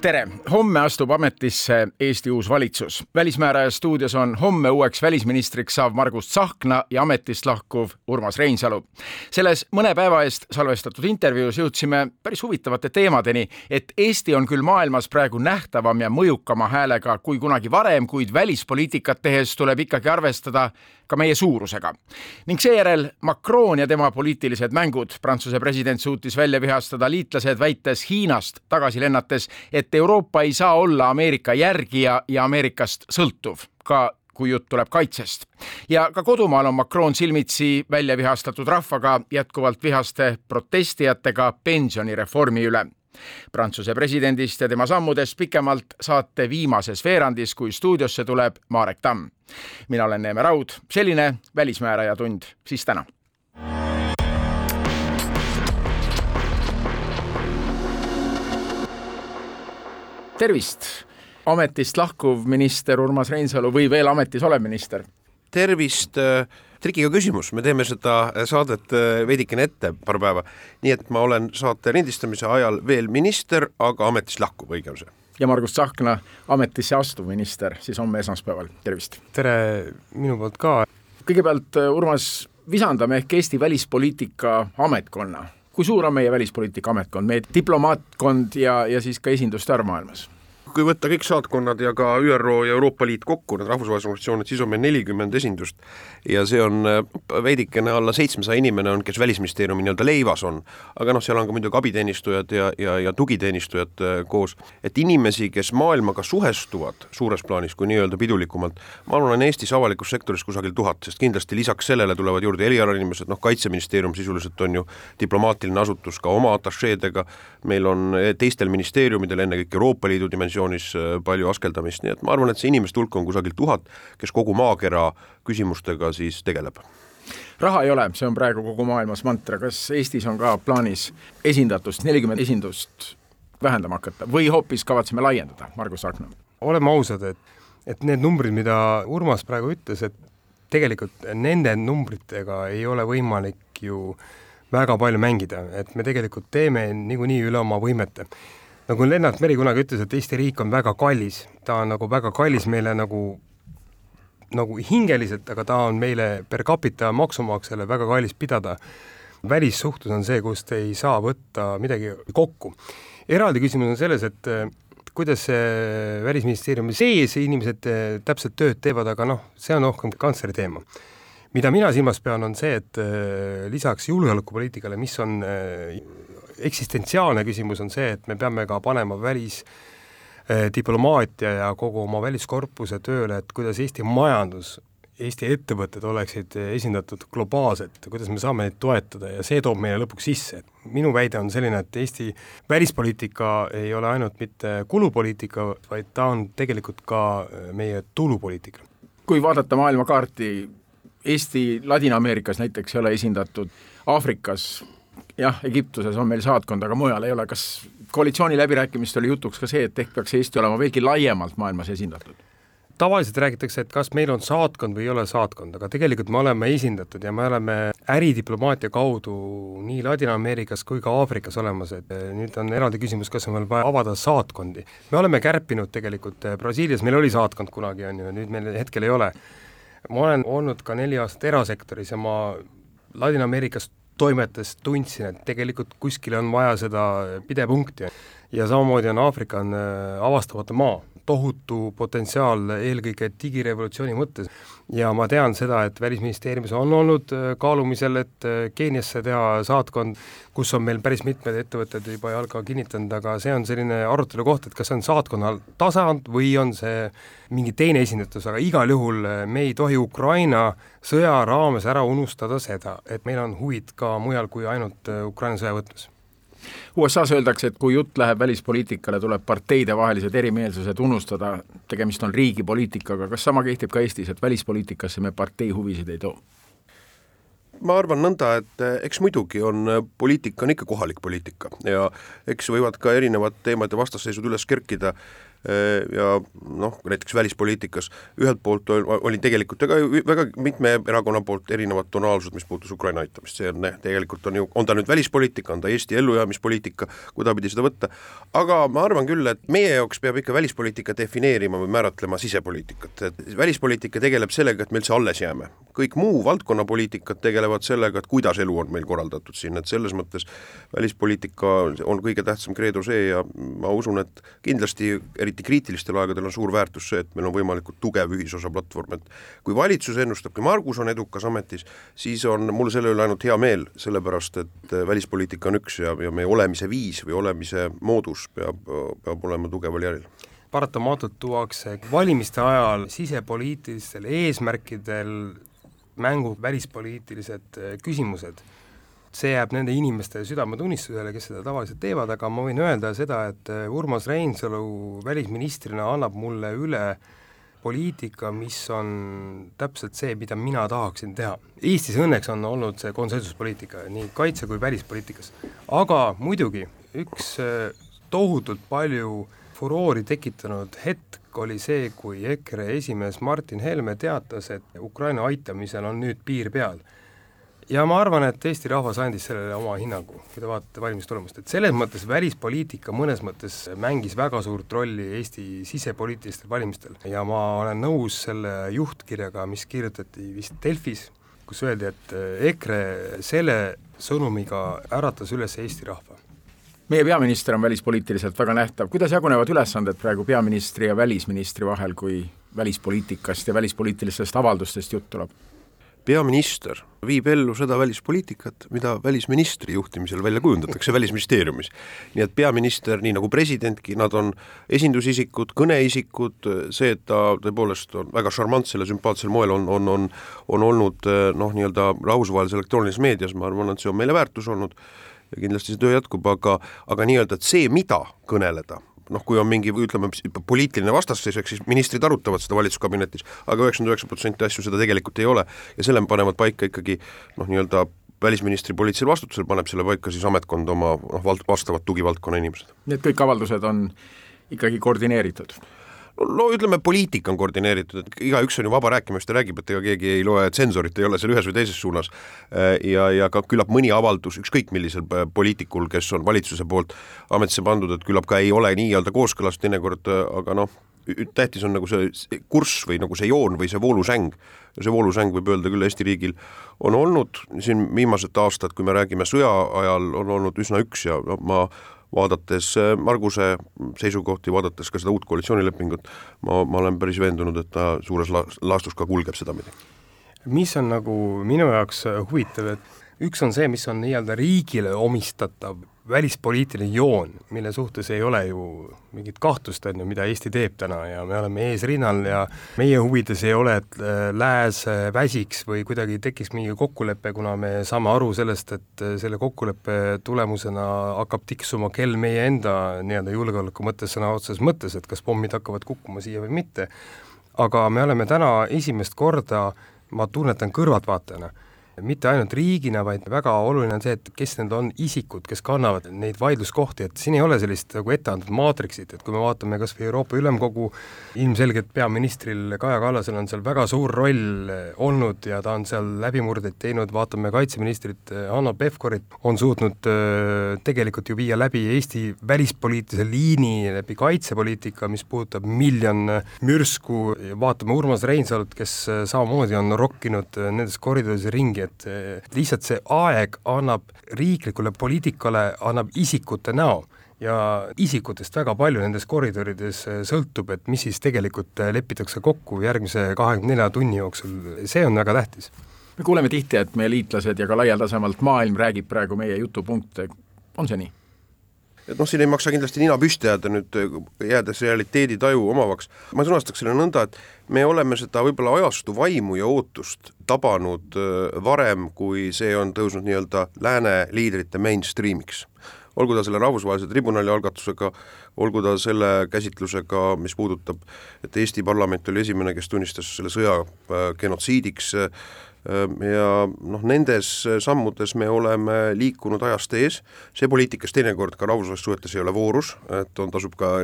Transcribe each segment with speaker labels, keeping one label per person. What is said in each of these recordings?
Speaker 1: tere, homme astub ametisse Eesti uus valitsus. välismääraja stuudios on homme uueks välisministriks saav Margus Tsahkna ja ametist lahkuv Urmas Reinsalu. selles mõne päeva eest salvestatud intervjuus jõudsime päris huvitavate teemadeni, et Eesti on küll maailmas praegu nähtavam ja mõjukama häälega kui kunagi varem, kuid välispoliitikat tehes tuleb ikkagi arvestada ka meie suurusega. ning seejärel Macron ja tema poliitilised mängud. Prantsuse president suutis välja vihastada liitlased, väites Hiinast tagasi lennates, et Euroopa ei saa olla Ameerika järgija ja Ameerikast sõltuv, ka kui jutt tuleb kaitsest. ja ka kodumaal on Macron silmitsi välja vihastatud rahvaga, jätkuvalt vihaste protestijatega pensionireformi üle. Prantsuse presidendist ja tema sammudest pikemalt saate viimases veerandis, kui stuudiosse tuleb Marek Tamm. mina olen Neeme Raud, selline Välismääraja tund siis täna tervist, ametist lahkuv minister Urmas Reinsalu või veel ametis olev minister?
Speaker 2: tervist trikiga küsimus, me teeme seda äh, saadet äh, veidikene ette paar päeva, nii et ma olen saate lindistamise ajal veel minister, aga ametist lahkuv, õige on see.
Speaker 1: ja Margus Tsahkna, ametisse astuv minister, siis homme esmaspäeval, tervist!
Speaker 3: tere minu poolt ka!
Speaker 1: kõigepealt Urmas, visandame ehk Eesti välispoliitika ametkonna kui suur on meie välispoliitika ametkond, meie diplomaatkond ja, ja siis ka esinduste arv maailmas?
Speaker 2: Kui võtta kõik saatkonnad ja ka ÜRO ja Euroopa Liit kokku, need rahvusvahelised organisatsioonid, siis on meil nelikümmend esindust. Ja see on äh, veidikene alla seitsmesaja inimene on, kes Välisministeeriumi nii-öelda leivas on. aga noh, seal on ka muidugi abiteenistujad ja, ja, ja tugiteenistujad äh, koos, et inimesi, kes maailmaga suhestuvad suures plaanis, kui nii-öelda pidulikumalt, ma arvan, on Eestis avalikus sektoris kusagil tuhat, sest kindlasti lisaks sellele tulevad juurde erialainimesed, noh Kaitseministeerium sisuliselt on ju diplomaatiline asutus ka oma atašeedega, meil on eh, teistel ministeeriumidel, ennekõike Euroopa Liidu dimensioon, positsioonis äh, palju askeldamist, nii et ma arvan, et see inimeste hulk on kusagil tuhat, kes kogu maakera küsimustega siis tegeleb.
Speaker 1: Raha ei ole, see on praegu kogu maailmas mantra, kas Eestis on ka plaanis esindatust, nelikümmend esindust vähendama hakata või hoopis kavatseme laiendada, Margus Sarkna?
Speaker 3: oleme ausad, et, et need numbrid, mida Urmas praegu ütles, et tegelikult nende numbritega ei ole võimalik ju väga palju mängida, et me tegelikult teeme niikuinii üle oma võimete nagu Lennart Meri kunagi ütles, et Eesti riik on väga kallis, ta on nagu väga kallis meile nagu nagu hingeliselt, aga ta on meile per capita maksumaksjale väga kallis pidada. välissuhtlus on see, kust ei saa võtta midagi kokku. eraldi küsimus on selles, et eh, kuidas see Välisministeeriumi sees inimesed eh, täpselt tööd teevad, aga noh, see on rohkem kantsleri teema. mida mina silmas pean, on see, et eh, lisaks julgeolekupoliitikale, mis on eksistentsiaalne küsimus on see, et me peame ka panema välis eh, diplomaatia ja kogu oma väliskorpuse tööle, et kuidas Eesti majandus, Eesti ettevõtted oleksid esindatud globaalselt, kuidas me saame neid toetada ja see toob meile lõpuks sisse. minu väide on selline, et Eesti välispoliitika ei ole ainult mitte kulupoliitika, vaid ta on tegelikult ka eh, meie tulupoliitika.
Speaker 1: kui vaadata maailmakaarti, Eesti Ladina-Ameerikas näiteks ei ole esindatud, Aafrikas jah, Egiptuses on meil saatkond, aga mujal ei ole, kas koalitsiooniläbirääkimistel oli jutuks ka see, et ehk peaks Eesti olema veelgi laiemalt maailmas esindatud?
Speaker 3: tavaliselt räägitakse, et kas meil on saatkond või ei ole saatkond, aga tegelikult me oleme esindatud ja me oleme äridiplomaatia kaudu nii Ladina-Ameerikas kui ka Aafrikas olemas, et eh, nüüd on eraldi küsimus, kas on veel vaja avada saatkondi. me oleme kärpinud tegelikult, eh, Brasiilias meil oli saatkond kunagi, on ju, nüüd meil hetkel ei ole. ma olen olnud ka neli aastat erasektoris ja ma Ladina-Ameerikas toimetades tundsin, et tegelikult kuskil on vaja seda pidepunkti. Ja samamoodi on Aafrika on äh, avastamata maa, tohutu potentsiaal eelkõige digirevolutsiooni mõttes. ja ma tean seda, et Välisministeeriumis on olnud äh, kaalumisel, et äh, Keeniasse teha saatkond, kus on meil päris mitmed ettevõtted juba jalga kinnitanud, aga see on selline arutelu koht, et kas see on saatkonna tasand või on see mingi teine esindatus, aga igal juhul me ei tohi Ukraina sõja raames ära unustada seda, et meil on huvid ka mujal kui ainult Ukraina sõja võtmes
Speaker 1: USA-s öeldakse, et kui jutt läheb välispoliitikale, tuleb parteidevahelised erimeelsused unustada, tegemist on riigi poliitikaga, kas sama kehtib ka Eestis, et välispoliitikasse me partei huvisid ei too?
Speaker 2: ma arvan nõnda, et eh, eks muidugi on, eh, poliitika on ikka kohalik poliitika ja eks võivad ka erinevad teemad ja vastasseisud üles kerkida ja noh, näiteks välispoliitikas ühelt poolt oli tegelikult väga, väga mitme erakonna poolt erinevad tonaalsused, mis puudutas Ukraina aitamist, see on tegelikult on ju, on ta nüüd välispoliitika, on ta Eesti ellujäämispoliitika, kuidapidi seda võtta, aga ma arvan küll, et meie jaoks peab ikka välispoliitika defineerima või määratlema sisepoliitikat, et välispoliitika tegeleb sellega, et me üldse alles jääme. kõik muu valdkonnapoliitikad tegelevad sellega, et kuidas elu on meil korraldatud siin, et selles mõttes välispoliitika on kõige tähtsam kreedo see ja ma usun, et kindlasti eri eriti kriitilistel aegadel on suur väärtus see, et meil on võimalikult tugev ühisosa platvorm, et kui valitsus ennustab, kui Margus on edukas ametis, siis on mul selle üle ainult hea meel, sellepärast et äh, välispoliitika on üks ja, ja meie olemise viis või olemise moodus peab, peab olema tugeval järjel.
Speaker 3: Paratamatult tuuakse valimiste ajal sisepoliitilistel eesmärkidel mängu välispoliitilised äh, küsimused see jääb nende inimeste südametunnistusele, kes seda tavaliselt teevad, aga ma võin öelda seda, et äh, Urmas Reinsalu välisministrina annab mulle üle poliitika, mis on täpselt see, mida mina tahaksin teha. Eestis õnneks on olnud see konsensuspoliitika nii kaitse- kui välispoliitikas. aga muidugi, üks äh, tohutult palju furoori tekitanud hetk oli see, kui EKRE esimees Martin Helme teatas, et Ukraina aitamisel on nüüd piir peal ja ma arvan, et Eesti rahvas andis sellele oma hinnangu, kui te vaatate valimistulemust, et selles mõttes välispoliitika mõnes mõttes mängis väga suurt rolli Eesti sisepoliitilistel valimistel. Ja ma olen nõus selle juhtkirjaga, mis kirjutati vist Delfis, kus öeldi, et EKRE selle sõnumiga äratas üles Eesti rahva.
Speaker 1: Meie peaminister on välispoliitiliselt väga nähtav, kuidas jagunevad ülesanded praegu peaministri ja välisministri vahel, kui välispoliitikast ja välispoliitilistest avaldustest jutt tuleb?
Speaker 2: Peaminister viib ellu seda välispoliitikat, mida välisministri juhtimisel välja kujundatakse Välisministeeriumis. nii et peaminister, nii nagu presidentki, nad on esindusisikud, kõneisikud, see, et ta tõepoolest on väga šarmantsel ja sümpaatsel moel on, on, on on olnud noh, nii-öelda rahvusvahelises elektroonilises meedias, ma arvan, et see on meile väärtus olnud ja kindlasti see töö jätkub, aga aga nii-öelda, et see, mida kõneleda, noh, kui on mingi ütleme, poliitiline vastasseis, eks siis ministrid arutavad seda valitsuskabinetis aga, aga üheksakümmend üheksa protsenti asju seda tegelikult ei ole ja selle panevad paika ikkagi noh, nii-öelda välisministri poliitilisel vastutusel paneb selle paika siis ametkond oma noh, vald-, vastavad tugivaldkonna inimesed.
Speaker 1: Need kõik avaldused on ikkagi koordineeritud?
Speaker 2: No ütleme, poliitika on koordineeritud, et igaüks on ju vaba rääkima, mis ta räägib, et ega keegi ei loe, tsensorit ei ole seal ühes või teises suunas. Äh, ja, ja ka küllap mõni avaldus, ükskõik millisel äh, poliitikul, kes on valitsuse poolt ametisse pandud, et küllap ka ei ole nii-öelda kooskõlas teinekord, äh, aga noh, tähtis on nagu see kurss või nagu see joon või see voolusäng. see voolusäng võib öelda küll Eesti riigil on olnud siin viimased aastad, kui me räägime sõja ajal, on olnud üsna üks ja no, ma vaadates äh, Marguse seisukohti, vaadates ka seda uut koalitsioonilepingut, ma, ma olen päris veendunud, et ta suures la-, laastus ka kulgeb sedapidi.
Speaker 3: mis on nagu minu jaoks huvitav, et üks on see, mis on nii-öelda riigile omistatav välispoliitiline joon, mille suhtes ei ole ju mingit kahtlust, on ju, mida Eesti teeb täna ja me oleme eesrinnal ja meie huvides ei ole, et äh, lääs äh, väsiks või kuidagi tekiks mingi kokkulepe, kuna me saame aru sellest, et äh, selle kokkuleppe tulemusena hakkab tiksuma kell meie enda nii-öelda julgeoleku mõttes sõna otseses mõttes, et kas pommid hakkavad kukkuma siia või mitte. aga me oleme täna esimest korda, ma tunnetan kõrvaltvaatajana, mitte ainult riigina, vaid väga oluline on see, et kes need on isikud, kes kannavad neid vaidluskohti, et siin ei ole sellist nagu etteantud maatriksit, et kui me vaatame kas või Euroopa Ülemkogu, ilmselgelt peaministril Kaja Kallasel on seal väga suur roll olnud ja ta on seal läbimurdeid teinud, vaatame kaitseministrit Hanno Pevkurit, on suutnud äh, tegelikult ju viia läbi Eesti välispoliitilise liini läbi kaitsepoliitika, mis puudutab miljon mürsku, vaatame Urmas Reinsalut, kes samamoodi on rokkinud nendes koridorides ringi, et lihtsalt see aeg annab riiklikule poliitikale, annab isikute näo ja isikutest väga palju nendes koridorides sõltub, et mis siis tegelikult lepitakse kokku järgmise kahekümne nelja tunni jooksul, see on väga tähtis.
Speaker 1: me kuuleme tihti, et meie liitlased ja ka laialdasemalt maailm räägib praegu meie jutupunkte, on see nii?
Speaker 2: Et noh, siin ei maksa kindlasti nina püsti jääda nüüd, jäädes realiteeditaju omavaks, ma sõnastaks selle nõnda, et me oleme seda võib-olla ajastu vaimu ja ootust tabanud varem, kui see on tõusnud nii-öelda lääne liidrite mainstream'iks. Olgu ta selle rahvusvahelise tribunali algatusega, olgu ta selle käsitlusega, mis puudutab, et Eesti parlament oli esimene, kes tunnistas selle sõja äh, genotsiidiks äh,, ja noh, nendes sammudes me oleme liikunud ajast ees, see poliitikas teinekord ka rahvusvahelistes suhetes ei ole voorus, et on, tasub ka,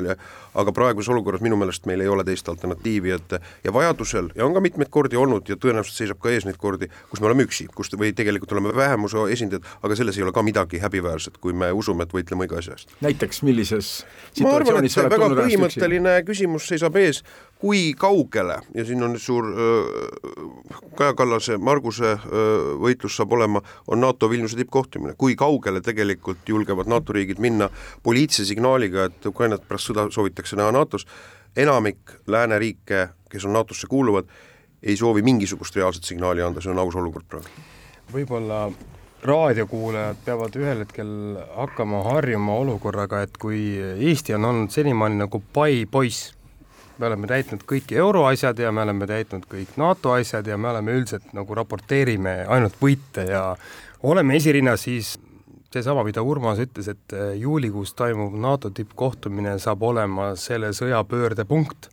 Speaker 2: aga praeguses olukorras minu meelest meil ei ole teist alternatiivi, et ja vajadusel, ja on ka mitmeid kordi olnud ja tõenäoliselt seisab ka ees neid kordi, kus me oleme üksi, kus või tegelikult oleme vähemuse esindajad, aga selles ei ole ka midagi häbiväärset, kui me usume, et võitleme õige asja eest.
Speaker 1: näiteks millises situatsioonis
Speaker 2: ma arvan, et väga põhimõtteline küsimus seisab ees, kui kaugele ja siin on suur Kaja Kallase, Marguse võitlus saab olema, on NATO Vilniuse tippkohtumine, kui kaugele tegelikult julgevad NATO riigid minna poliitilise signaaliga, et Ukrainat pärast sõda soovitakse näha NATO-s, enamik lääneriike, kes on NATO-sse kuuluvad, ei soovi mingisugust reaalset signaali anda, see on aus olukord praegu.
Speaker 3: võib-olla raadiokuulajad peavad ühel hetkel hakkama harjuma olukorraga, et kui Eesti on olnud senimaani nagu pai poiss, me oleme täitnud kõik euroasjad ja me oleme täitnud kõik NATO asjad ja me oleme üldiselt nagu raporteerime ainult võite ja oleme esirinnas, siis seesama, mida Urmas ütles, et äh, juulikuus toimuv NATO tippkohtumine saab olema selle sõja pöördepunkt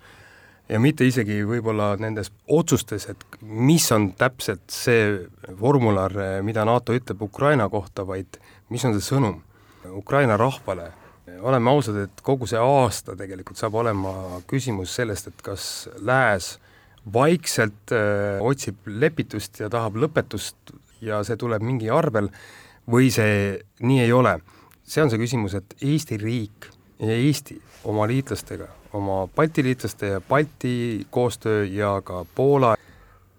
Speaker 3: ja mitte isegi võib-olla nendes otsustes, et mis on täpselt see formular, äh, mida NATO ütleb Ukraina kohta, vaid mis on see sõnum Ukraina rahvale oleme ausad, et kogu see aasta tegelikult saab olema küsimus sellest, et kas Lääs vaikselt öö, äh, otsib lepitust ja tahab lõpetust ja see tuleb mingi arvel või see nii ei ole. see on see küsimus, et Eesti riik ja Eesti oma liitlastega, oma Balti liitlaste ja Balti koostöö ja ka Poola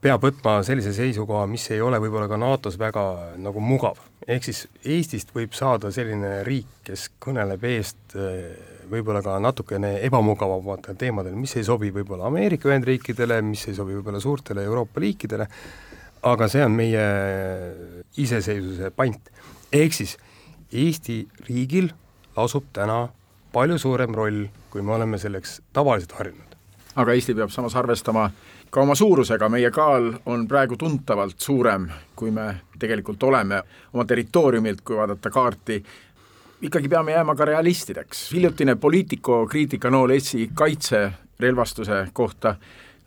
Speaker 3: peab võtma sellise seisukoha, mis ei ole võib-olla ka NATO-s väga nagu mugav. ehk siis Eestist võib saada selline riik, kes kõneleb eest eh, võib-olla ka natukene ebamugavamatel teemadel, mis ei sobi võib-olla Ameerika Ühendriikidele, mis ei sobi võib-olla suurtele Euroopa riikidele, aga see on meie iseseisvuse pant. ehk siis Eesti riigil lasub täna palju suurem roll, kui me oleme selleks tavaliselt harjunud.
Speaker 1: aga Eesti peab samas arvestama ka oma suurusega, meie kaal on praegu tuntavalt suurem, kui me tegelikult oleme oma territooriumilt, kui vaadata kaarti, ikkagi peame jääma ka realistideks. hiljutine Politico kriitikanool Eesti kaitserelvastuse kohta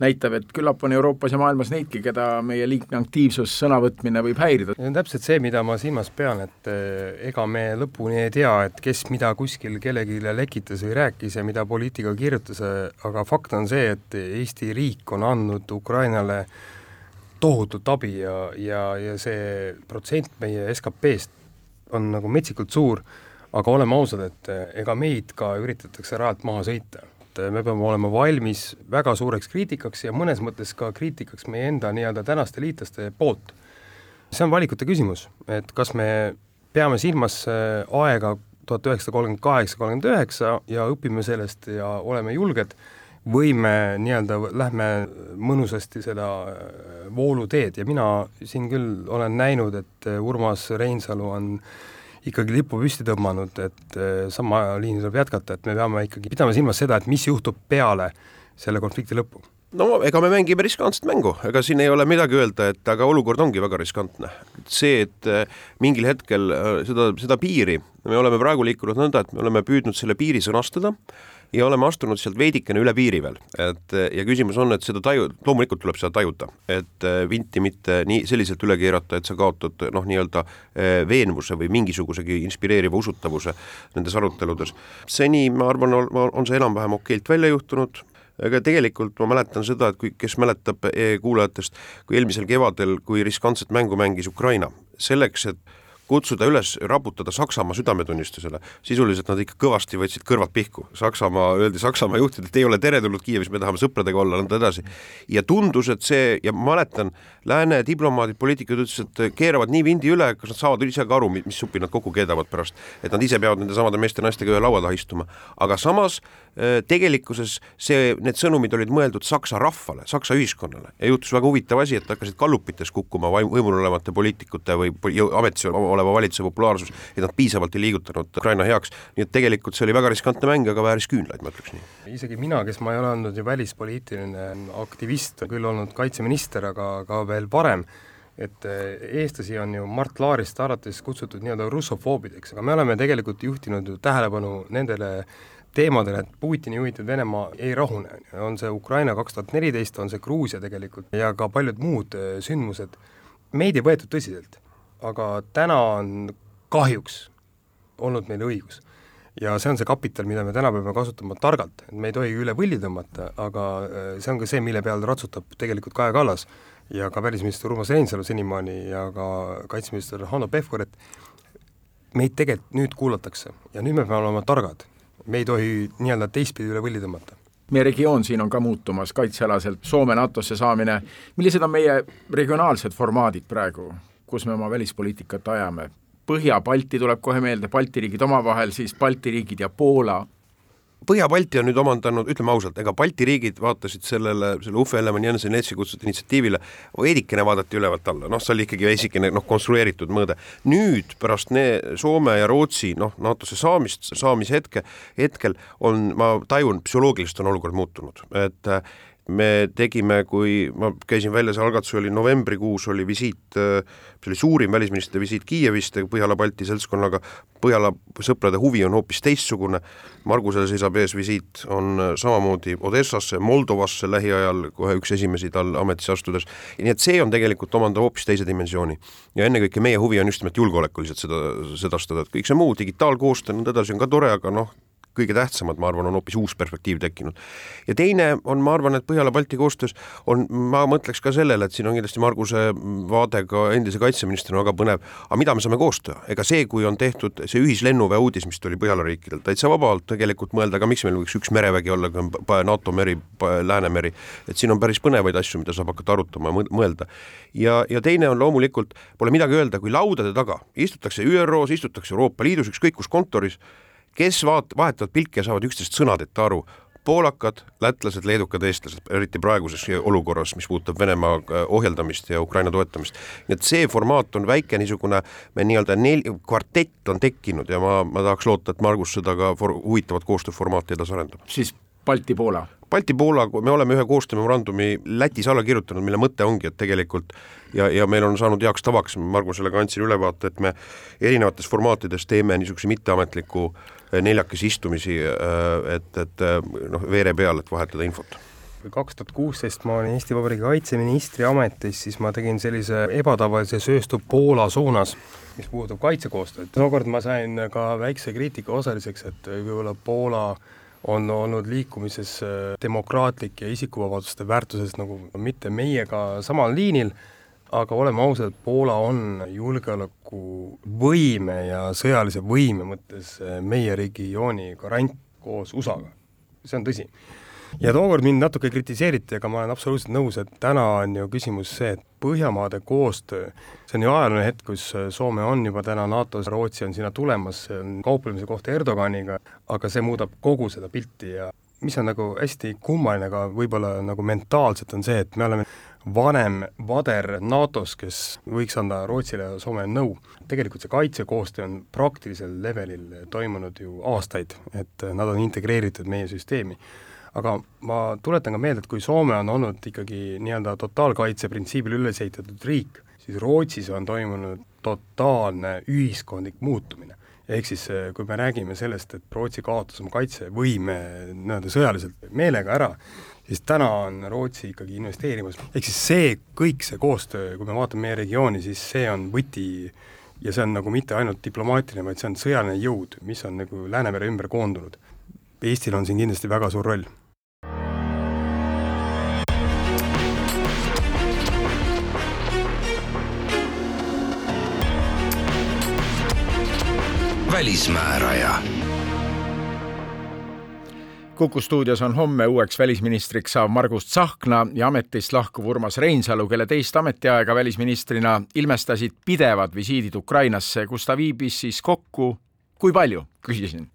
Speaker 1: näitab, et küllap on Euroopas ja maailmas neidki, keda meie liigne aktiivsus, sõnavõtmine võib häirida.
Speaker 3: see on täpselt see, mida ma silmas pean, et eh, ega me lõpuni ei tea, et kes mida kuskil kellelegi lekitas või rääkis ja mida poliitika kirjutas, aga fakt on see, et Eesti riik on andnud Ukrainale tohutut abi ja, ja, ja see protsent meie SKP-st on nagu metsikult suur, aga oleme ausad, et eh, ega meid ka üritatakse rajalt maha sõita et me peame olema valmis väga suureks kriitikaks ja mõnes mõttes ka kriitikaks meie enda nii-öelda tänaste liitlaste poolt. see on valikute küsimus, et kas me peame silmas äh, aega tuhat üheksasada kolmkümmend kaheksa, kolmkümmend üheksa ja õpime sellest ja oleme julged, või me nii-öelda lähme mõnusasti seda äh, vooluteed ja mina siin küll olen näinud, et äh, Urmas Reinsalu on äh, ikkagi lipu püsti tõmmanud, et eh, sama liini tuleb jätkata, et me peame ikkagi pidama silmas seda, et mis juhtub peale selle konflikti lõppu
Speaker 2: no ega me mängime riskantset mängu, ega siin ei ole midagi öelda, et aga olukord ongi väga riskantne. see, et eh, mingil hetkel eh, seda, seda piiri, me oleme praegu liikunud nõnda, et me oleme püüdnud selle piiri sõnastada ja oleme astunud sealt veidikene üle piiri veel, et ja küsimus on, et seda taju, loomulikult tuleb seda tajuda, et äh, vinti mitte nii selliselt üle keerata, et sa kaotad noh, nii-öelda äh, veenvuse või mingisugusegi inspireeriva usutavuse nendes aruteludes. seni ma arvan, on see enam-vähem okeilt välja juhtunud, aga tegelikult ma mäletan seda, et kui, kes mäletab e kuulajatest, kui eelmisel kevadel, kui riskantset mängu mängis Ukraina, selleks, et kutsuda üles raputada Saksamaa südametunnistusele, sisuliselt nad ikka kõvasti võtsid kõrvad pihku. Saksamaa, öeldi Saksamaa juhtidele, et ei ole teretulnud Kiievis, me tahame sõpradega olla, nõnda edasi. ja tundus, et see, ja ma mäletan, lääne diplomaadid, poliitikud ütlesid, et keeravad nii vindi üle, kas nad saavad ise ka aru, mis supi nad kokku keedavad pärast. et nad ise peavad nende samade meeste-naistega ühe laua taha istuma. aga samas tegelikkuses see, need sõnumid olid mõeldud Saksa rahvale, Saksa ühiskonnale. Ja juhtus väga huvitav asi, et hakkasid gallupites kukkuma võimul olevate poliitikute või ametis oleva valitsuse populaarsus, et nad piisavalt ei liigutanud Ukraina heaks, nii et tegelikult see oli väga riskantne mäng, aga vääris küünlaid, ma ütleks nii.
Speaker 3: isegi mina, kes ma ei ole olnud ju välispoliitiline aktivist, küll olnud kaitseminister, aga ka veel varem, et eestlasi on ju Mart Laarist alates kutsutud nii-öelda russofoobideks, aga me oleme tegelikult juhtinud ju tähelepanu nendele teemadele, et Putini juhitud Venemaa ei rahune, on see Ukraina kaks tuhat neliteist, on see Gruusia tegelikult ja ka paljud muud äh, sündmused, meid ei võetud tõsiselt. aga täna on kahjuks olnud meil õigus. ja see on see kapital, mida me täna peame kasutama targalt, et me ei tohi üle võlli tõmmata, aga äh, see on ka see, mille peal ratsutab tegelikult Kaja Kallas ja ka välisminister Urmas Reinsalu senimaani ja ka kaitseminister Hanno Pevkur, et meid tegelikult nüüd kuulatakse ja nüüd me peame olema targad me ei tohi nii-öelda teistpidi üle võlli tõmmata.
Speaker 1: Meie regioon siin on ka muutumas kaitsealaselt, Soome NATO-sse saamine, millised on meie regionaalsed formaadid praegu, kus me oma välispoliitikat ajame? Põhja-Balti tuleb kohe meelde, Balti riigid omavahel, siis Balti riigid ja Poola
Speaker 2: Põhja-Balti on nüüd omandanud, ütleme ausalt, ega Balti riigid vaatasid sellele, selle Uffe Ellemann-Jensen-Letsi kutsutud initsiatiivile, veidikene vaadati ülevalt alla, noh, see oli ikkagi veidikene noh, konstrueeritud mõõde. nüüd pärast ne, Soome ja Rootsi noh, NATO-sse saamist, saamise hetkel on, ma tajun, psühholoogiliselt on olukord muutunud, et me tegime, kui ma käisin välja, see algatus oli novembrikuus, oli visiit, see oli suurim välisministrite visiit Kiievist Põhjala-Balti seltskonnaga, Põhjala sõprade huvi on hoopis teistsugune, Margusel seisab ees visiit, on samamoodi Odessasse, Moldovasse lähiajal kohe üks esimesi tal ametisse astudes, nii et see on tegelikult omandav hoopis teise dimensiooni. ja ennekõike meie huvi on just nimelt julgeolekuliselt seda sedastada, et kõik see muu, digitaalkoostöö nõnda edasi on ka tore, aga noh, kõige tähtsamad, ma arvan, on hoopis uus perspektiiv tekkinud. ja teine on, ma arvan, et Põhjala-Balti koostöös on, ma mõtleks ka sellele, et siin on kindlasti Marguse vaade ka endise kaitseministrina väga põnev, aga mida me saame koos teha, ega see, kui on tehtud see ühislennuväe uudis, mis tuli Põhjala riikidelt, täitsa vabalt tegelikult mõelda, aga miks meil võiks üks merevägi olla, kui on NATO meri, Läänemeri, et siin on päris põnevaid asju, mida saab hakata arutama ja mõelda. ja, ja teine on loomulikult, pole midagi öelda, kui laudade taga istutakse ÜRO-s, istutakse Euroopa Liidus, ükskõik kus kontoris, kes vaat-, vahetavad pilke ja saavad üksteisest sõnadeta aru, poolakad, lätlased, leedukad, eestlased, eriti praeguses olukorras, mis puudutab Venemaa äh, ohjeldamist ja Ukraina toetamist. nii et see formaat on väike niisugune nii-öelda nel-, kvartett on tekkinud ja ma, ma tahaks loota, et Margus seda ka for-, huvitavat koostööformaati edasi arendab.
Speaker 1: siis Balti-Poola?
Speaker 2: Balti-Poola, me oleme ühe koostöömemorandumi Lätis alla kirjutanud, mille mõte ongi, et tegelikult ja, ja meil on saanud heaks tavaks, Margusele ka andsin ülevaate, et me erinevates formaatides teeme niisuguse mitteametliku äh, neljakesi istumisi, äh, et, et äh, noh, veere peal, et vahetada infot
Speaker 3: kaks tuhat kuusteist ma olin Eesti Vabariigi kaitseministri ametis, siis ma tegin sellise ebatavalise sööstu Poola suunas, mis puudutab kaitsekoostööd. tookord ma sain ka väikse kriitika osaliseks, et võib-olla Poola on olnud liikumises äh, demokraatlik ja isikuvabaduste väärtuses nagu mitte meiega samal liinil, aga oleme ausad, Poola on julgeolekuvõime ja sõjalise võime mõttes äh, meie regiooni garant koos USA-ga, see on tõsi. Ja tookord mind natuke kritiseeriti, aga ma olen absoluutselt nõus, et täna on ju küsimus see, et Põhjamaade koostöö, see on ju ajalooline hetk, kus Soome on juba täna NATO-s, Rootsi on sinna tulemas, see on kauplemise koht Erdoganiga, aga see muudab kogu seda pilti ja mis on nagu hästi kummaline ka võib-olla nagu mentaalselt, on see, et me oleme vanem vader NATO-s, kes võiks anda Rootsile ja Soomele nõu. tegelikult see kaitsekoostöö on praktilisel levelil toimunud ju aastaid, et nad on integreeritud meie süsteemi aga ma tuletan ka meelde, et kui Soome on olnud ikkagi nii-öelda totaalkaitse printsiibil üles ehitatud riik, siis Rootsis on toimunud totaalne ühiskondlik muutumine. ehk siis eh, kui me räägime sellest, et Rootsi kaotas oma kaitsevõime nii-öelda sõjaliselt meelega ära, siis täna on Rootsi ikkagi investeerimas, ehk siis see, kõik see koostöö, kui me vaatame meie regiooni, siis see on võti ja see on nagu mitte ainult diplomaatiline, vaid see on sõjaline jõud, mis on nagu Läänemere ümber koondunud. Eestil on siin kindlasti väga suur roll
Speaker 1: välismääraja. Kuku stuudios on homme uueks välisministriks saav Margus Tsahkna ja ametist lahkuv Urmas Reinsalu, kelle teist ametiaega välisministrina ilmestasid pidevad visiidid Ukrainasse, kus ta viibis siis kokku, kui palju, küsisin.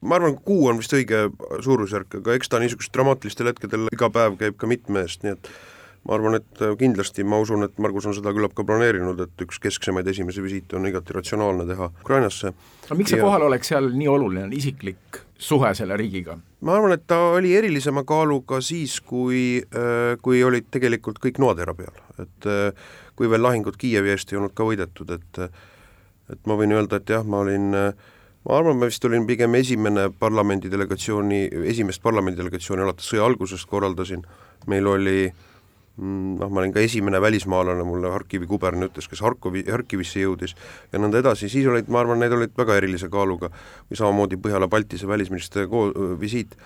Speaker 2: Ma arvan, kuu on vist õige suurusjärk, aga eks ta niisugustel dramaatilistel hetkedel iga päev käib ka mitme eest, nii et ma arvan, et kindlasti ma usun, et Margus on seda küllap ka planeerinud, et üks kesksemaid esimesi visiite on igati ratsionaalne teha Ukrainasse.
Speaker 1: aga miks see ja... kohalolek seal nii oluline on, isiklik suhe selle riigiga?
Speaker 2: ma arvan, et ta oli erilisema kaaluga siis, kui, äh, kui olid tegelikult kõik noatera peal, et äh, kui veel lahingud Kiievi eest ei olnud ka võidetud, et et ma võin öelda, et jah, ma olin ma arvan, ma vist olin pigem esimene parlamendi delegatsiooni, esimest parlamendi delegatsiooni alates sõja algusest korraldasin, meil oli äh, noh, ma olin ka esimene välismaalane, mulle Harkivi kuberneri ütles, kes Harkovi, Harkivisse jõudis ja nõnda edasi, siis olid, ma arvan, need olid väga erilise kaaluga või samamoodi Põhjala-Baltise välisministri ko-, visiit.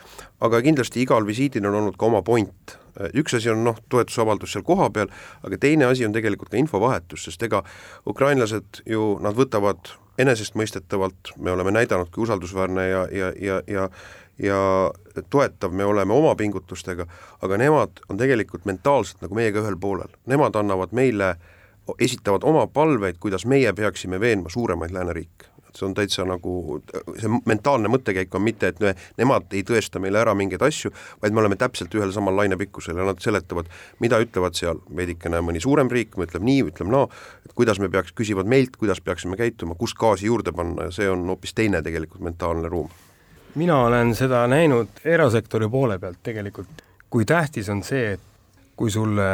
Speaker 2: aga kindlasti igal visiidil on olnud ka oma point, üks asi on noh, toetusavaldus seal kohapeal, aga teine asi on tegelikult ka infovahetus, sest ega ukrainlased ju, nad võtavad enesestmõistetavalt, me oleme näidanud, kui usaldusväärne ja, ja, ja, ja ja toetav me oleme oma pingutustega, aga nemad on tegelikult mentaalselt nagu meiega ühel poolel, nemad annavad meile, esitavad oma palveid, kuidas meie peaksime veenma suuremaid lääneriike. See on täitsa nagu, see mentaalne mõttekäik on mitte, et ne, nemad ei tõesta meile ära mingeid asju, vaid me oleme täpselt ühel samal lainepikkusel ja nad seletavad, mida ütlevad seal veidikene mõni suurem riik, ütleb nii, ütleb naa no,, et kuidas me peaks, küsivad meilt, kuidas peaksime käituma, kus gaasi juurde panna ja see on hoopis teine tegelikult mentaalne ruum
Speaker 3: mina olen seda näinud erasektori poole pealt tegelikult, kui tähtis on see, et kui sulle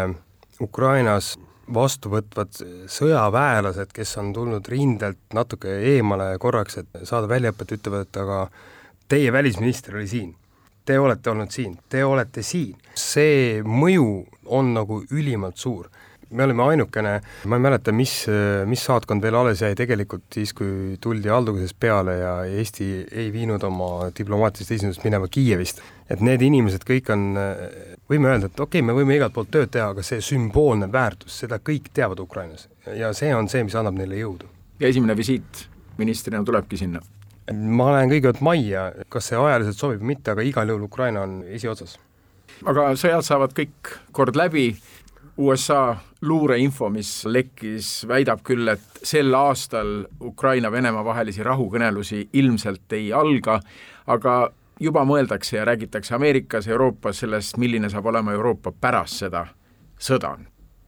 Speaker 3: Ukrainas vastu võtvad sõjaväelased, kes on tulnud rindelt natuke eemale korraks, et saada väljaõpet, ütlevad, et aga teie välisminister oli siin. Te olete olnud siin, te olete siin. see mõju on nagu ülimalt suur me olime ainukene, ma ei mäleta, mis, mis saatkond veel alles jäi tegelikult siis, kui tuldi alguses peale ja Eesti ei viinud oma diplomaatilist esindust minema Kiievist. et need inimesed kõik on, võime öelda, et okei okay,, me võime igalt poolt tööd teha, aga see sümboolne väärtus, seda kõik teavad Ukrainas. ja see on see, mis annab neile jõudu.
Speaker 1: ja esimene visiit ministrina tulebki sinna?
Speaker 3: ma lähen kõigepealt majja, kas see ajaliselt sobib või mitte, aga igal juhul Ukraina on esiotsas.
Speaker 1: aga sõjad saavad kõik kord läbi USA luureinfo, mis lekkis, väidab küll, et sel aastal Ukraina-Venemaa vahelisi rahukõnelusi ilmselt ei alga, aga juba mõeldakse ja räägitakse Ameerikas, Euroopas sellest, milline saab olema Euroopa pärast seda sõda.